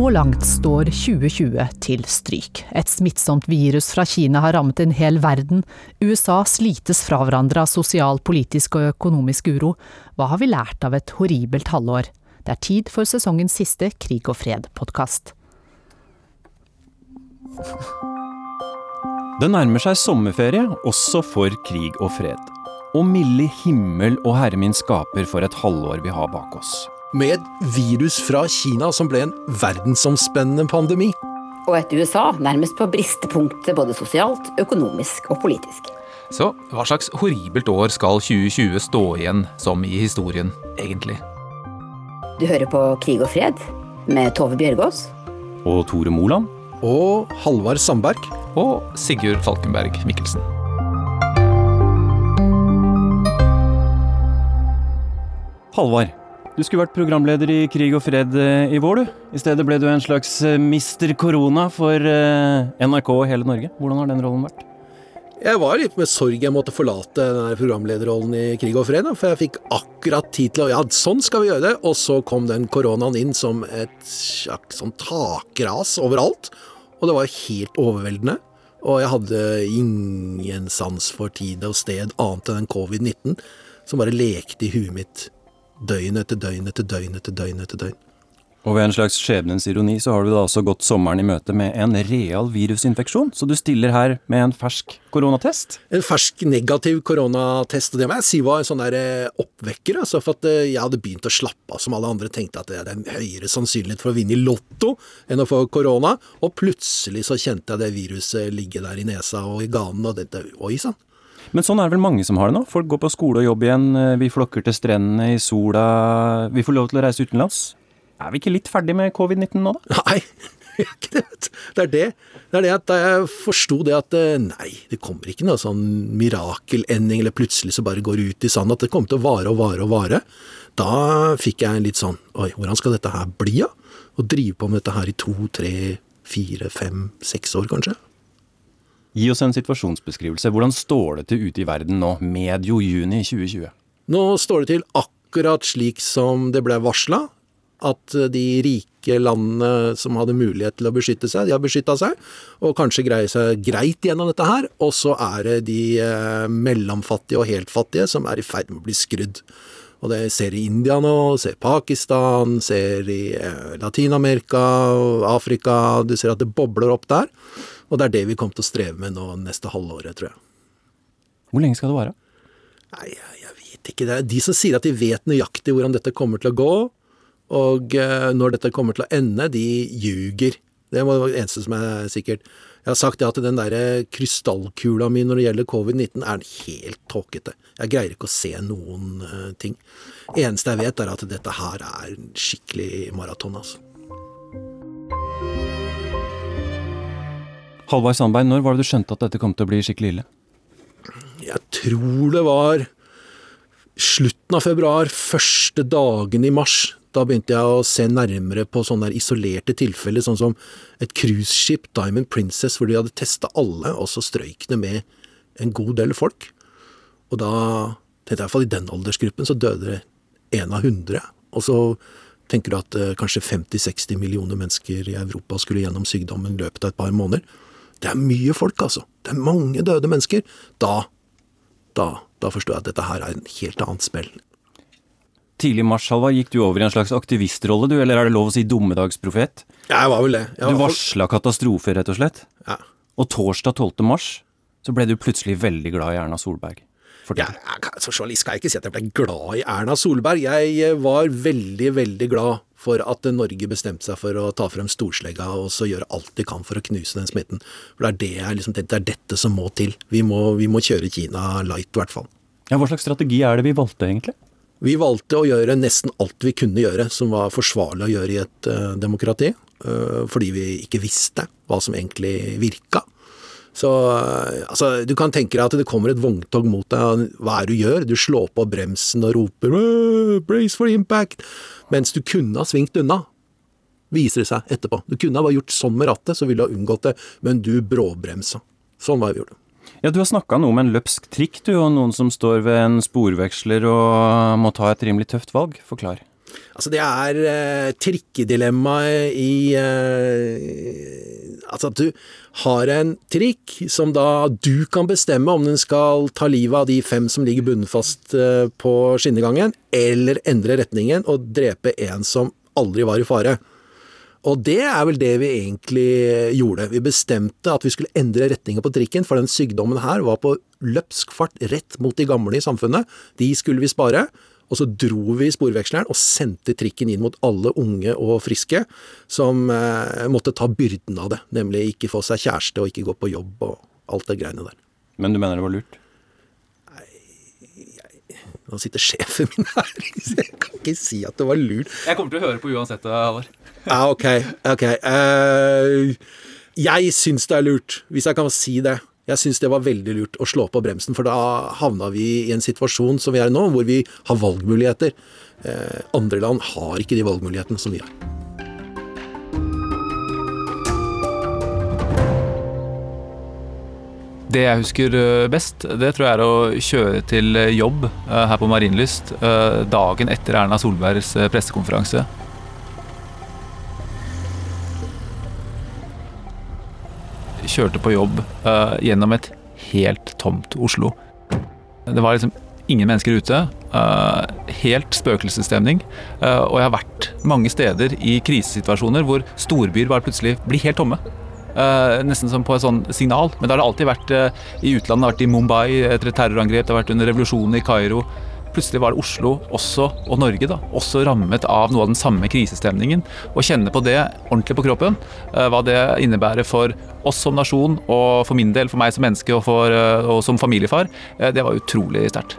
Så langt står 2020 til stryk. Et smittsomt virus fra Kina har rammet en hel verden. USA slites fra hverandre av sosial, politisk og økonomisk uro. Hva har vi lært av et horribelt halvår? Det er tid for sesongens siste Krig og fred-podkast. Det nærmer seg sommerferie, også for Krig og fred. Og milde himmel og herre min skaper for et halvår vi har bak oss med et virus fra Kina som ble en verdensomspennende pandemi. Og et USA nærmest på bristepunktet både sosialt, økonomisk og politisk. Så hva slags horribelt år skal 2020 stå igjen som i historien, egentlig? Du hører på Krig og fred med Tove Bjørgaas. Og Tore Moland. Og Halvard Sandberg. Og Sigurd Falkenberg Mikkelsen. Halvard, du skulle vært programleder i Krig og fred eh, i vår, du. I stedet ble du en slags eh, mister korona for eh, NRK og hele Norge. Hvordan har den rollen vært? Jeg var litt med sorg jeg måtte forlate den programlederrollen i Krig og fred. For jeg fikk akkurat tid til å Ja, sånn skal vi gjøre det. Og så kom den koronaen inn som et slags sånn takras overalt. Og det var helt overveldende. Og jeg hadde ingen sans for tid og sted annet enn covid-19, som bare lekte i huet mitt døgn etter døgn etter døgn etter døgn etter døgn. Og ved en slags skjebnens ironi så har du da også gått sommeren i møte med en real virusinfeksjon, så du stiller her med en fersk koronatest? En fersk negativ koronatest, og det må jeg si var en sånn der eh, oppvekker, altså, for at eh, jeg hadde begynt å slappe av som alle andre, tenkte at det er en høyere sannsynlighet for å vinne i Lotto enn å få korona, og plutselig så kjente jeg det viruset ligge der i nesa og i ganen, og dette, oi sann. Men sånn er det vel mange som har det nå? Folk går på skole og jobb igjen, eh, vi flokker til strendene i sola, vi får lov til å reise utenlands. Er vi ikke litt ferdig med covid-19 nå, da? Nei, [laughs] ikke det, Det er det. Det er det at jeg forsto det at eh, nei, det kommer ikke noe sånn mirakelending, eller plutselig så bare går ut i sanden, at det kommer til å vare og vare og vare. Da fikk jeg litt sånn oi, hvordan skal dette her bli, da? Ja? Å drive på med dette her i to, tre, fire, fem, seks år, kanskje? Gi oss en situasjonsbeskrivelse. Hvordan står det til ute i verden nå, medio juni 2020? Nå står det til akkurat slik som det ble varsla. At de rike landene som hadde mulighet til å beskytte seg, de har beskytta seg, og kanskje greier seg greit gjennom dette her. Og så er det de eh, mellomfattige og helt fattige som er i ferd med å bli skrudd. Og det ser i India nå, ser Pakistan, ser i eh, Latin-Amerika, Afrika Du ser at det bobler opp der. Og det er det vi kommer til å streve med nå neste halvåret, tror jeg. Hvor lenge skal det vare? Nei, jeg, vet ikke. Det er de som sier at de vet nøyaktig hvordan dette kommer til å gå, og uh, når dette kommer til å ende, de ljuger. Det var det eneste som er sikkert. Jeg har sagt det at den der krystallkula mi når det gjelder covid-19, er helt tåkete. Jeg greier ikke å se noen uh, ting. Eneste jeg vet, er at dette her er skikkelig maraton, altså. Halvard Sandberg, når var det du skjønte at dette kom til å bli skikkelig ille? Jeg tror det var slutten av februar, første dagen i mars. Da begynte jeg å se nærmere på sånne isolerte tilfeller, sånn som et cruiseskip, Diamond Princess, hvor de hadde testa alle, og så strøyk det med en god del folk. Og da tenkte jeg fall i den aldersgruppen så døde det én av hundre. Og så tenker du at eh, kanskje 50-60 millioner mennesker i Europa skulle gjennom sykdommen i løpet av et par måneder. Det er mye folk, altså. Det er mange døde mennesker. Da da, da forstår jeg at dette her er en helt annet spill. Tidlig i mars, Halva, gikk du over i en slags aktivistrolle, du, eller er det lov å si dommedagsprofet? Jeg var vel det. Jeg du var- varsla katastrofe, rett og slett? Ja. Og torsdag 12. mars så ble du plutselig veldig glad i Erna Solberg. Ja, som journalist skal jeg ikke si at jeg ble glad i Erna Solberg. Jeg eh, var veldig, veldig glad for at Norge bestemte seg for å ta frem storslegga og så gjøre alt de kan for å knuse den smitten. For det er, det, jeg liksom, det er dette som må til. Vi må, vi må kjøre Kina light, i hvert fall. Ja, Hva slags strategi er det vi valgte, egentlig? Vi valgte å gjøre nesten alt vi kunne gjøre som var forsvarlig å gjøre i et uh, demokrati, Uh, fordi vi ikke visste hva som egentlig virka. Så eh, altså, du kan tenke deg at det kommer et vogntog mot deg, hva er det du gjør? Du slår på bremsen og roper «Åh, 'brace for impact', mens du kunne ha svingt unna. Viser det seg etterpå. Du kunne ha gjort sånn med rattet, så ville du ha unngått det, men du bråbremsa. Sånn var det vi gjorde. Ja, Du har snakka noe om en løpsk trikk, du, og noen som står ved en sporveksler og må ta et rimelig tøft valg. Forklar. Altså, det er eh, trikkedilemmaet i eh, Altså at du har en trikk som da du kan bestemme om den skal ta livet av de fem som ligger bunnfast eh, på skinnegangen, eller endre retningen og drepe en som aldri var i fare. Og det er vel det vi egentlig gjorde. Vi bestemte at vi skulle endre retningen på trikken, for den sykdommen her var på løpsk fart rett mot de gamle i samfunnet. De skulle vi spare. Og så dro vi sporveksleren og sendte trikken inn mot alle unge og friske som eh, måtte ta byrden av det. Nemlig ikke få seg kjæreste og ikke gå på jobb og alt det greiene der. Men du mener det var lurt? Nå sitter sjefen min her, så [laughs] jeg kan ikke si at det var lurt. Jeg kommer til å høre på uansett, Halvor. Ja, ok. ok. Uh, jeg syns det er lurt, hvis jeg kan si det. Jeg syns det var veldig lurt å slå på bremsen, for da havna vi i en situasjon som vi er i nå, hvor vi har valgmuligheter. Eh, andre land har ikke de valgmulighetene som vi har. Det jeg husker eh, best, det tror jeg er å kjøre til eh, jobb her på Marienlyst dagen etter Erna Solbergs pressekonferanse. Kjørte på jobb uh, gjennom et helt tomt Oslo. Det var liksom ingen mennesker ute. Uh, helt spøkelsesstemning. Uh, og jeg har vært mange steder i krisesituasjoner hvor storbyer bare plutselig blir helt tomme. Uh, nesten som på et sånn signal. Men da har det alltid vært i utlandet. Det har vært i Mumbai etter et terrorangrep, det har vært under revolusjonen i Kairo. Plutselig var det Oslo også, og Norge da, også rammet av noe av den samme krisestemningen. Å kjenne på det ordentlig på kroppen, eh, hva det innebærer for oss som nasjon, og for min del, for meg som menneske og, for, eh, og som familiefar, eh, det var utrolig sterkt.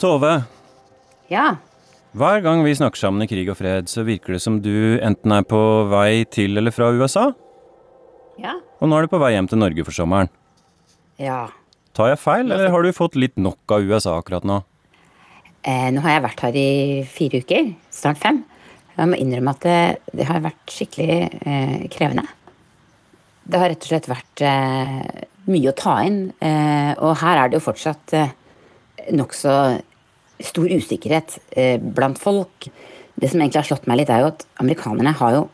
Tove, Ja. hver gang vi snakker sammen i krig og fred, så virker det som du enten er på vei til eller fra USA, Ja. og nå er du på vei hjem til Norge for sommeren. Ja. Tar jeg feil, eller har du fått litt nok av USA akkurat nå? Eh, nå har jeg vært her i fire uker, snart fem. Jeg må innrømme at det, det har vært skikkelig eh, krevende. Det har rett og slett vært eh, mye å ta inn. Eh, og her er det jo fortsatt eh, nokså stor usikkerhet eh, blant folk. Det som egentlig har slått meg litt, er jo at amerikanerne har jo,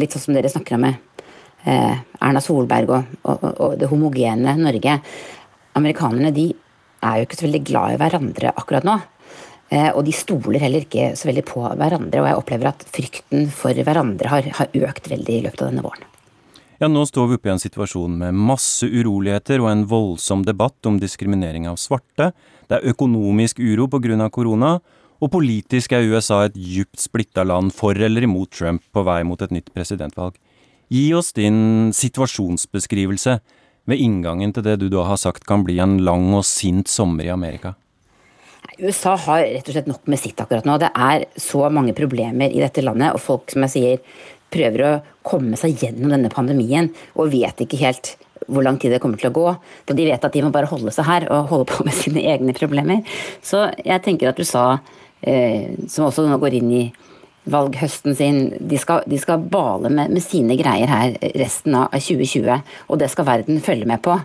litt sånn som dere snakker om med eh, Erna Solberg og, og, og det homogene Norge Amerikanerne de er jo ikke så veldig glad i hverandre akkurat nå. Eh, og de stoler heller ikke så veldig på hverandre. Og jeg opplever at frykten for hverandre har, har økt veldig i løpet av denne våren. Ja, nå står vi oppe i en situasjon med masse uroligheter og en voldsom debatt om diskriminering av svarte. Det er økonomisk uro pga. korona. Og politisk er USA et djupt splitta land for eller imot Trump på vei mot et nytt presidentvalg. Gi oss din situasjonsbeskrivelse ved inngangen til det du da har sagt kan bli en lang og sint sommer i Amerika. USA har rett og slett nok med sitt akkurat nå. Det er så mange problemer i dette landet, og folk som jeg sier prøver å komme seg gjennom denne pandemien og vet ikke helt hvor lang tid det kommer til å gå. De vet at de må bare holde seg her og holde på med sine egne problemer. Så jeg tenker at USA, eh, som også nå går inn i valghøsten sin, de skal, de skal bale med, med, sine greier her resten av 2020. Og det skal verden følge med på.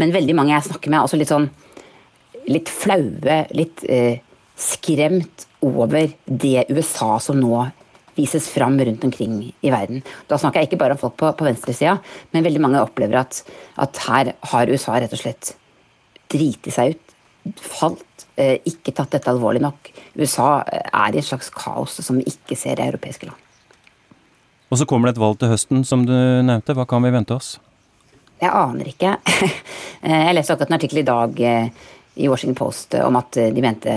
Men veldig mange jeg snakker med, er også litt sånn litt flaue, litt eh, skremt over det USA som nå vises fram rundt omkring i verden. Da snakker jeg ikke bare om folk på, på venstresida, men veldig mange opplever at, at, her har USA rett og slett driti seg ut, falt, eh, ikke tatt dette alvorlig nok. USA eh, er i et slags kaos som vi ikke ser i europeiske land. Og så kommer det et valg til høsten, som du nevnte. Hva kan vi vente oss? Jeg aner ikke. [laughs] Eh, jeg leste akkurat en artikkel i dag i Washington Post om at de mente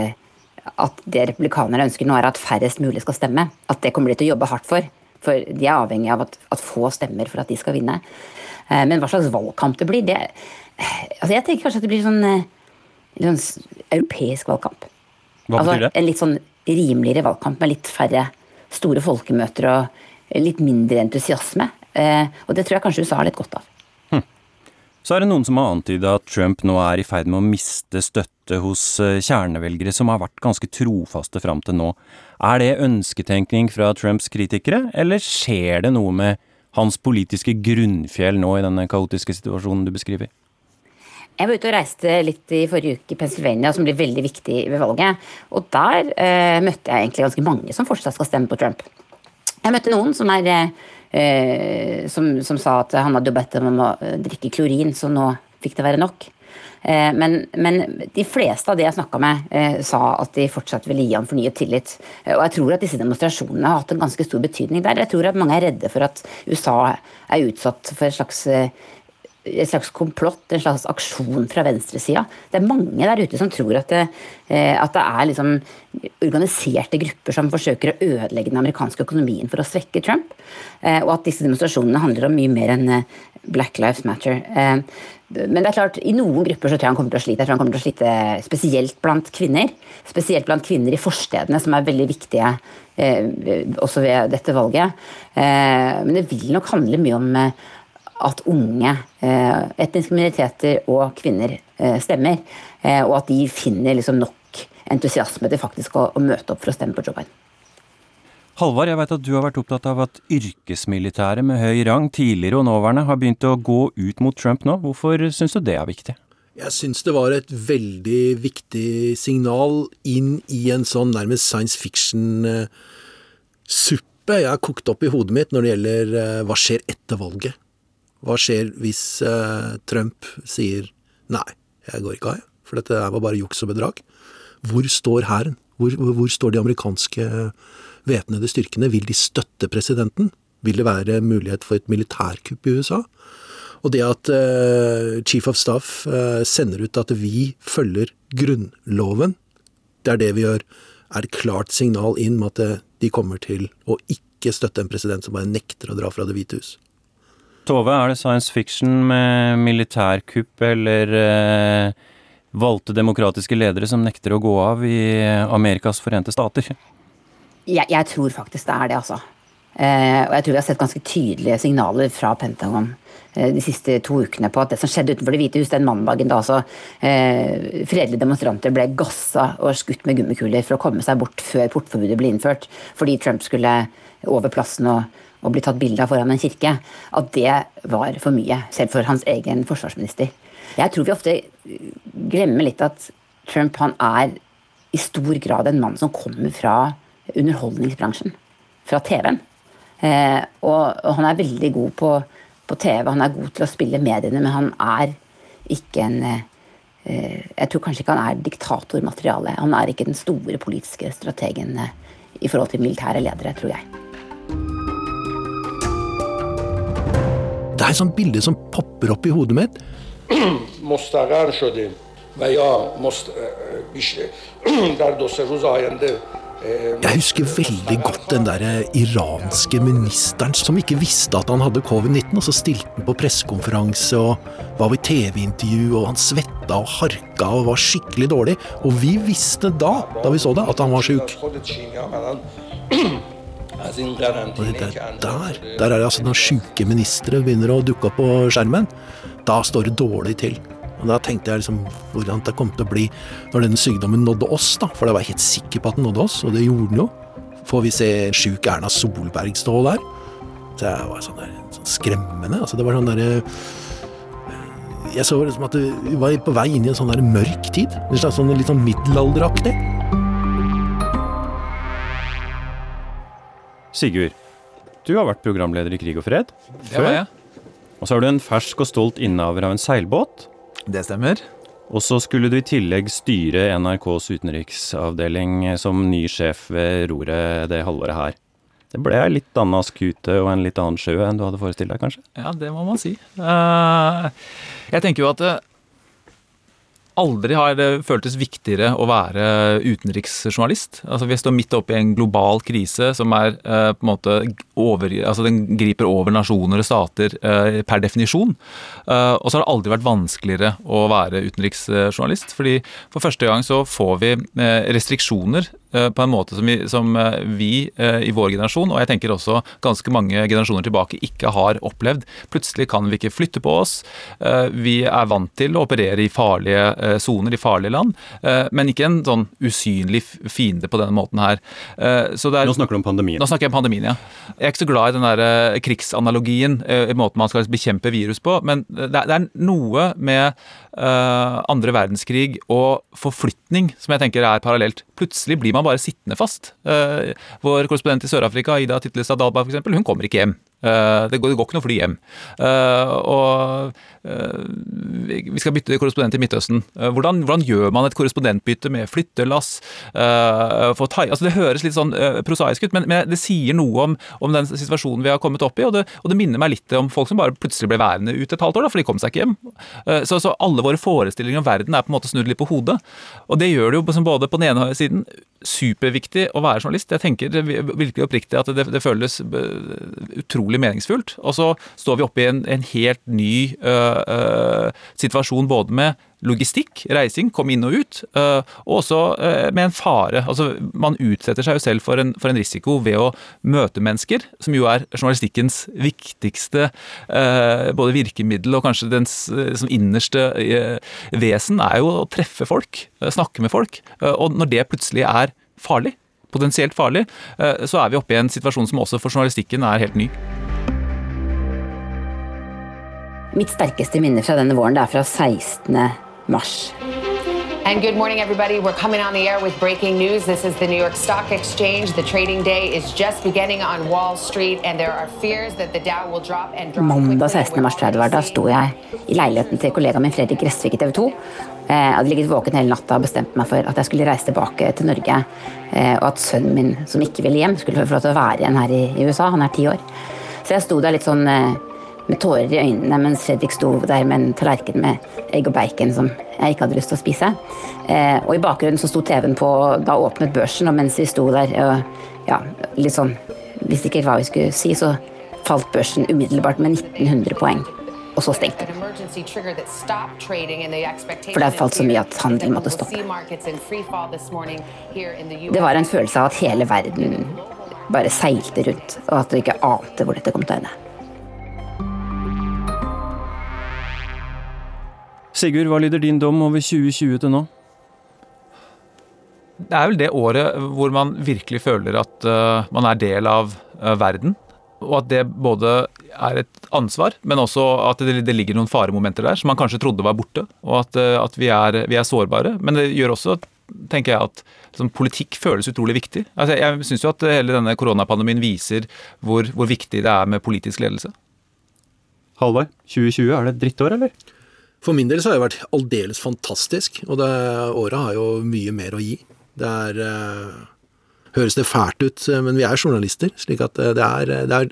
at det republikanerne ønsker nå, er at færrest mulig skal stemme. At det kommer de til å jobbe hardt for. For de er avhengig av at, at få stemmer for at de skal vinne. Men hva slags valgkamp det blir, det altså Jeg tenker kanskje at det blir sånn, sånn europeisk valgkamp. Hva altså, betyr det? En litt sånn rimeligere valgkamp med litt færre store folkemøter og litt mindre entusiasme. Eh, og det tror jeg kanskje USA har litt godt av. Hm. Så er det noen som har antyda at Trump nå er i ferd med å miste støtte hos eh, kjernevelgere som har vært ganske trofaste fram til nå. Er det ønsketenkning fra Trumps kritikere, eller skjer det noe med hans politiske grunnfjell nå i denne kaotiske situasjonen du beskriver? Jeg var ute og reiste litt i forrige uke i Pennsylvania, som blir veldig viktig ved valget. Og der eh, møtte jeg egentlig ganske mange som fortsatt skal stemme på Trump. Jeg møtte noen som, er, eh, som, som sa at han hadde bedt dem om å eh, drikke klorin, så nå fikk det være nok. Eh, men, men, de fleste av de jeg snakka med, eh, sa at de fortsatt ville gi ham fornyet tillit. Eh, og jeg tror at disse demonstrasjonene har hatt en ganske stor betydning der. Jeg tror at mange er redde for at USA er utsatt for et slags et slags komplott, en slags aksjon fra venstresida. Det er mange der ute som tror at det, eh, at det er liksom organiserte grupper som forsøker å ødelegge den amerikanske økonomien for å svekke Trump. Eh, og at disse demonstrasjonene handler om mye mer enn eh, Black Lives Matter. Men det er klart, i noen grupper så tror jeg han kommer til å slite. Jeg tror han kommer til å slite spesielt blant kvinner. Spesielt blant kvinner i forstedene, som er veldig viktige også ved dette valget. Men det vil nok handle mye om at unge eh, etniske minoriteter og kvinner eh, stemmer. Eh, og at de finner liksom nok entusiasme til faktisk å, å, møte opp for å stemme på Joe Biden. Halvard, jeg vet at du har vært opptatt av at yrkesmilitære med høy rang, tidligere og nåværende, har begynt å gå ut mot Trump nå. Hvorfor syns du det er viktig? Jeg syns det var et veldig viktig signal inn i en sånn nærmest science fiction-suppe jeg har kokt opp i hodet mitt når det gjelder hva skjer etter valget. Hva skjer hvis eh, Trump sier nei, jeg går ikke av, for dette var bare juks og bedrag? Hvor står hæren? Hvor, hvor, står de amerikanske væpnede styrkene? Vil de støtte presidenten? Vil det være mulighet for et militærkupp i USA? Og det at eh, Chief of Staff eh, sender ut at vi følger Grunnloven, det er det vi gjør, er et klart signal inn med at de kommer til å ikke støtte en president som bare nekter å dra fra Det hvite hus. Tove, er det science fiction med militærkupp eller eh, valgte demokratiske ledere som nekter å gå av i Amerikas forente stater? Jeg, jeg tror faktisk det er det, altså. Eh, og jeg tror vi har sett ganske tydelige signaler fra Pentagon eh, de siste to ukene på at det som skjedde utenfor Det hvite hus den mandagen da altså eh, fredelige demonstranter ble gassa og skutt med gummikuler for å komme seg bort før portforbudet ble innført, fordi Trump skulle over plassen og og bli tatt bilde av foran en kirke, at det var for mye, selv for hans egen forsvarsminister. Jeg tror vi ofte glemmer litt at Trump han er i stor grad en mann som kommer fra underholdningsbransjen, fra TV-en. Eh, og, og, han er veldig god på, på, TV, han er god til å spille mediene, men han er ikke en eh, Jeg tror kanskje ikke han er diktatormateriale. Han er ikke den store politiske strategen eh, i forhold til militære ledere, tror jeg. Det er et sånt bilde som popper opp i hodet mitt. Jeg husker veldig godt den der iranske ministeren som ikke visste at han hadde covid-19, og så stilte han på pressekonferanse og var i TV-intervju, og han svetta og harka og var skikkelig dårlig. Og vi visste da, da vi så det, at han var sjuk. Og det der, der er det altså når sjuke ministre begynner å dukke opp på skjermen. Da står det dårlig til. Og Da tenkte jeg liksom hvordan det kom til å bli når denne sykdommen nådde oss. da, For jeg var helt sikker på at den nådde oss, og det gjorde den jo. Får vi se sjuk Erna Solberg stå der? Så jeg var sånn, der, sånn skremmende. altså Det var sånn derre Jeg så liksom at vi var på vei inn i en sånn der mørk tid. En slags sånn litt sånn middelalderaktig. Sigurd, du har vært programleder i Krig og fred. Det var jeg. Og så er du en fersk og stolt innehaver av en seilbåt. Det stemmer. Og så skulle du i tillegg styre NRKs utenriksavdeling som ny sjef ved roret det halvåret her. Det ble ei litt anna skute og en litt annen sjø enn du hadde forestilt deg, kanskje? Ja, det må man si. Uh, jeg tenker jo at uh, Aldri har det føltes viktigere å være utenriksjournalist. Altså, vi står midt oppe i en global krise som er eh, på en måte over, altså den griper over nasjoner og stater eh, per definisjon. Eh, og så har det aldri vært vanskeligere å være utenriksjournalist. fordi for første gang så får vi restriksjoner på en måte som vi, som vi, i vår generasjon, og jeg tenker også ganske mange generasjoner tilbake, ikke har opplevd. Plutselig kan vi ikke flytte på oss. Vi er vant til å operere i farlige Eh, soner i farlige land, eh, men ikke en sånn usynlig fiende på denne måten her. Eh, er, nå snakker du om pandemien? Nå snakker jeg om pandemien, ja. Jeg er ikke så glad i den der krigsanalogien, i måten man skal bekjempe virus på, men det er noe med andre verdenskrig og forflytning som jeg tenker er parallelt. Plutselig blir man bare sittende fast. Vår korrespondent i Sør-Afrika, Ida Titlestad Dalba f.eks., hun kommer ikke hjem. Det går, det går, ikke noe fly hjem. Og vi skal bytte korrespondent i Midtøsten. Hvordan, hvordan, gjør man et korrespondentbytte med flyttelass? altså det høres litt sånn prosaisk ut, men, men det sier noe om, om, den situasjonen vi har kommet opp i. Og det, og det, minner meg litt om folk som bare plutselig ble værende ute et halvt år, da, for de kom seg ikke hjem. Så, så, alle våre forestillinger om verden er på en måte snudd litt på hodet. Og det gjør det jo både på den ene siden superviktig å være journalist. Jeg tenker virkelig oppriktig at det, det føles utrolig meningsfullt. Og så står vi oppe i en, en helt ny uh, situasjon både med logistikk, reising, komme inn og ut, uh, og også med en fare. Altså, man utsetter seg jo selv for en, for en, risiko ved å møte mennesker, som jo er journalistikkens viktigste både virkemiddel og kanskje dens som innerste vesen, er jo å treffe folk, snakke med folk. og når det plutselig er farlig, potensielt farlig, så er vi oppe i en situasjon som også for journalistikken er helt ny. Mitt sterkeste minne fra denne våren det er fra 16. mars. And good morning, everybody. We're coming on the air with breaking news. This is the New York Stock Exchange. The trading day is just beginning on Wall Street, and there are fears that the Dow will drop and drop Mandag 16. mars, tror jeg det var, da sto jeg i leiligheten til kollegaen min Fredrik Restvik i TV 2. Eh, jeg hadde ligget våken hele natta og bestemt meg for at jeg skulle reise tilbake til Norge. Eh, og at sønnen min, som ikke ville hjem, skulle få lov til å være igjen her i USA. Han er ti år. Så jeg sto der litt sånn eh, med tårer i øynene mens Fredrik sto der med en tallerken med egg og bacon som jeg ikke hadde lyst til å spise. Eh, og i bakgrunnen så sto TV-en på, da åpnet børsen, og mens vi sto der og ja, litt sånn Visste ikke hva vi skulle si, så falt børsen umiddelbart med 1900 poeng. Og så stengte den. For det hadde falt så mye at handelen måtte stoppe. Det var en følelse av at hele verden bare seilte rundt, og at du ikke ante hvor dette kom til å ende. Sigurd, hva lyder din dom over 2020 til nå? Det er vel det året hvor man virkelig føler at uh, man er del av uh, verden. Og at det både er et ansvar, men også at det, det, ligger noen faremomenter der som man kanskje trodde var borte. Og at, uh, at vi, er, vi, er, sårbare. Men det gjør også, tenker jeg, at liksom, politikk føles utrolig viktig. Altså, jeg syns jo at hele denne koronapandemien viser hvor, hvor viktig det er med politisk ledelse. Halvard, 2020, er det et drittår, eller? For min del så har det vært aldeles fantastisk, og det året har jo mye mer å gi. Det er eh, Høres det fælt ut, men vi er journalister, slik at det er, det er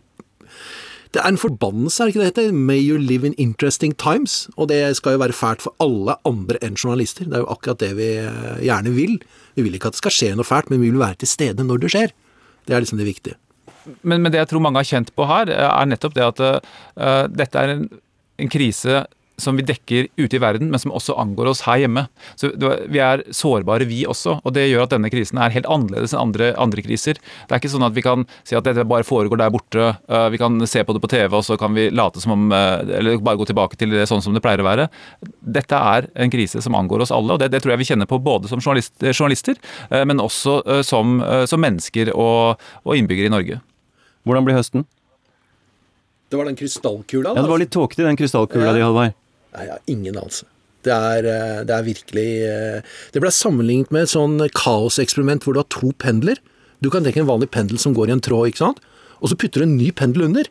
det er en forbannelse, er det ikke det heter? May you live in interesting times. Og det skal jo være fælt for alle andre enn journalister. Det er jo akkurat det vi eh, gjerne vil. Vi vil ikke at det skal skje noe fælt, men vi vil være til stede når det skjer. Det er liksom det viktige. Men, men det jeg tror mange har kjent på her, er nettopp det at uh, dette er en, en krise som vi dekker ute i verden, men som også angår oss her hjemme. Så Vi er sårbare, vi også. og Det gjør at denne krisen er helt annerledes enn andre, andre kriser. Det er ikke sånn at vi kan si at dette bare foregår der borte. Uh, vi kan se på det på TV, og så kan vi late som om uh, Eller bare gå tilbake til det sånn som det pleier å være. Dette er en krise som angår oss alle, og det, det tror jeg vi kjenner på både som journalist, journalister, uh, men også som, som, mennesker og, og innbyggere i Norge. Hvordan blir høsten? Det var den krystallkula. Ja, det var litt tåkete i den krystallkula di, Halvard. Nei, jeg har ingen anelse. Det er, eh, det er virkelig eh, Det ble sammenlignet med et sånn kaoseksperiment hvor du har to pendler. Du kan tenke en vanlig pendel som går i en tråd, ikke sant. og så putter du en ny pendel under.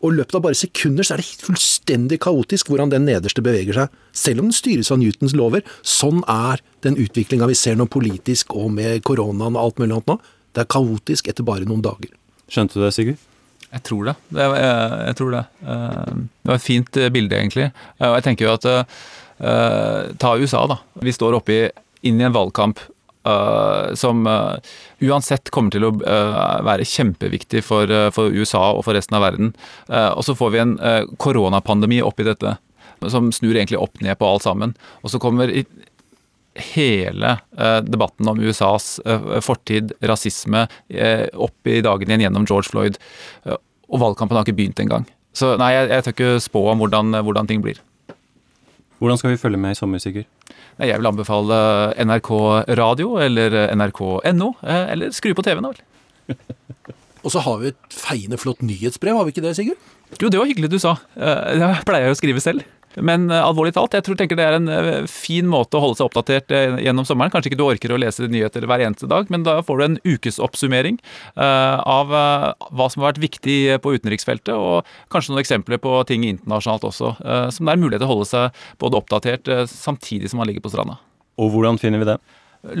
Og i løpet av bare sekunder så er det fullstendig kaotisk hvordan den nederste beveger seg. Selv om den styres av Newtons lover. Sånn er den utviklinga vi ser nå politisk og med koronaen og alt mulig annet nå. Det er kaotisk etter bare noen dager. Skjønte du det, Sigurd? Jeg tror det. det jeg, jeg tror det. Eh, det var et fint eh, bilde, egentlig. Eh, og jeg tenker jo at Ta USA, da. Vi står oppi inn i en valgkamp som uansett kommer til å være kjempeviktig for, for, USA og for resten av verden. og så får vi en koronapandemi oppi dette, som snur egentlig opp ned på alt sammen. Og så kommer hele debatten om USAs fortid, rasisme, opp i dagen igjen gjennom George Floyd. og valgkampen har ikke begynt engang. Så nei, jeg, jeg tør ikke spå om hvordan, hvordan ting blir. Hvordan skal vi følge med i sommer, Sigurd? Jeg vil anbefale NRK radio eller nrk.no, eh, eller skru på TV-en, da vel. Og så har vi et feiende flott nyhetsbrev, har vi ikke det, Sigurd? Jo, det var hyggelig du sa. Eh, det pleier jeg å skrive selv. Men uh, alvorlig talt, jeg tror tenker det er en uh, fin måte å holde seg oppdatert uh, gjennom sommeren. Kanskje ikke du orker å lese nyheter hver eneste dag, men da får du en ukesoppsummering av hva som har vært viktig på utenriksfeltet, og kanskje noen eksempler på ting internasjonalt også, som det er mulighet til å holde seg både oppdatert samtidig som man ligger på stranda. Og hvordan finner vi det?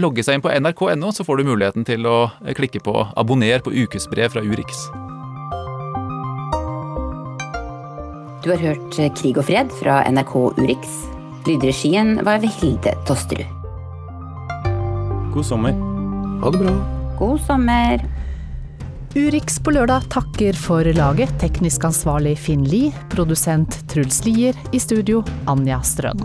Logge seg inn på nrk.no, så får du muligheten til å klikke på 'abonner på ukesbrev fra Urix'. Du har hørt eh, Krig og fred fra NRK Urix. Lydregien var ved Hilde Tosterud. God sommer. Ha det bra. God sommer. Urix på lørdag takker for laget. Teknisk ansvarlig Finn Lie. Produsent Truls Lier. I studio Anja Strøn.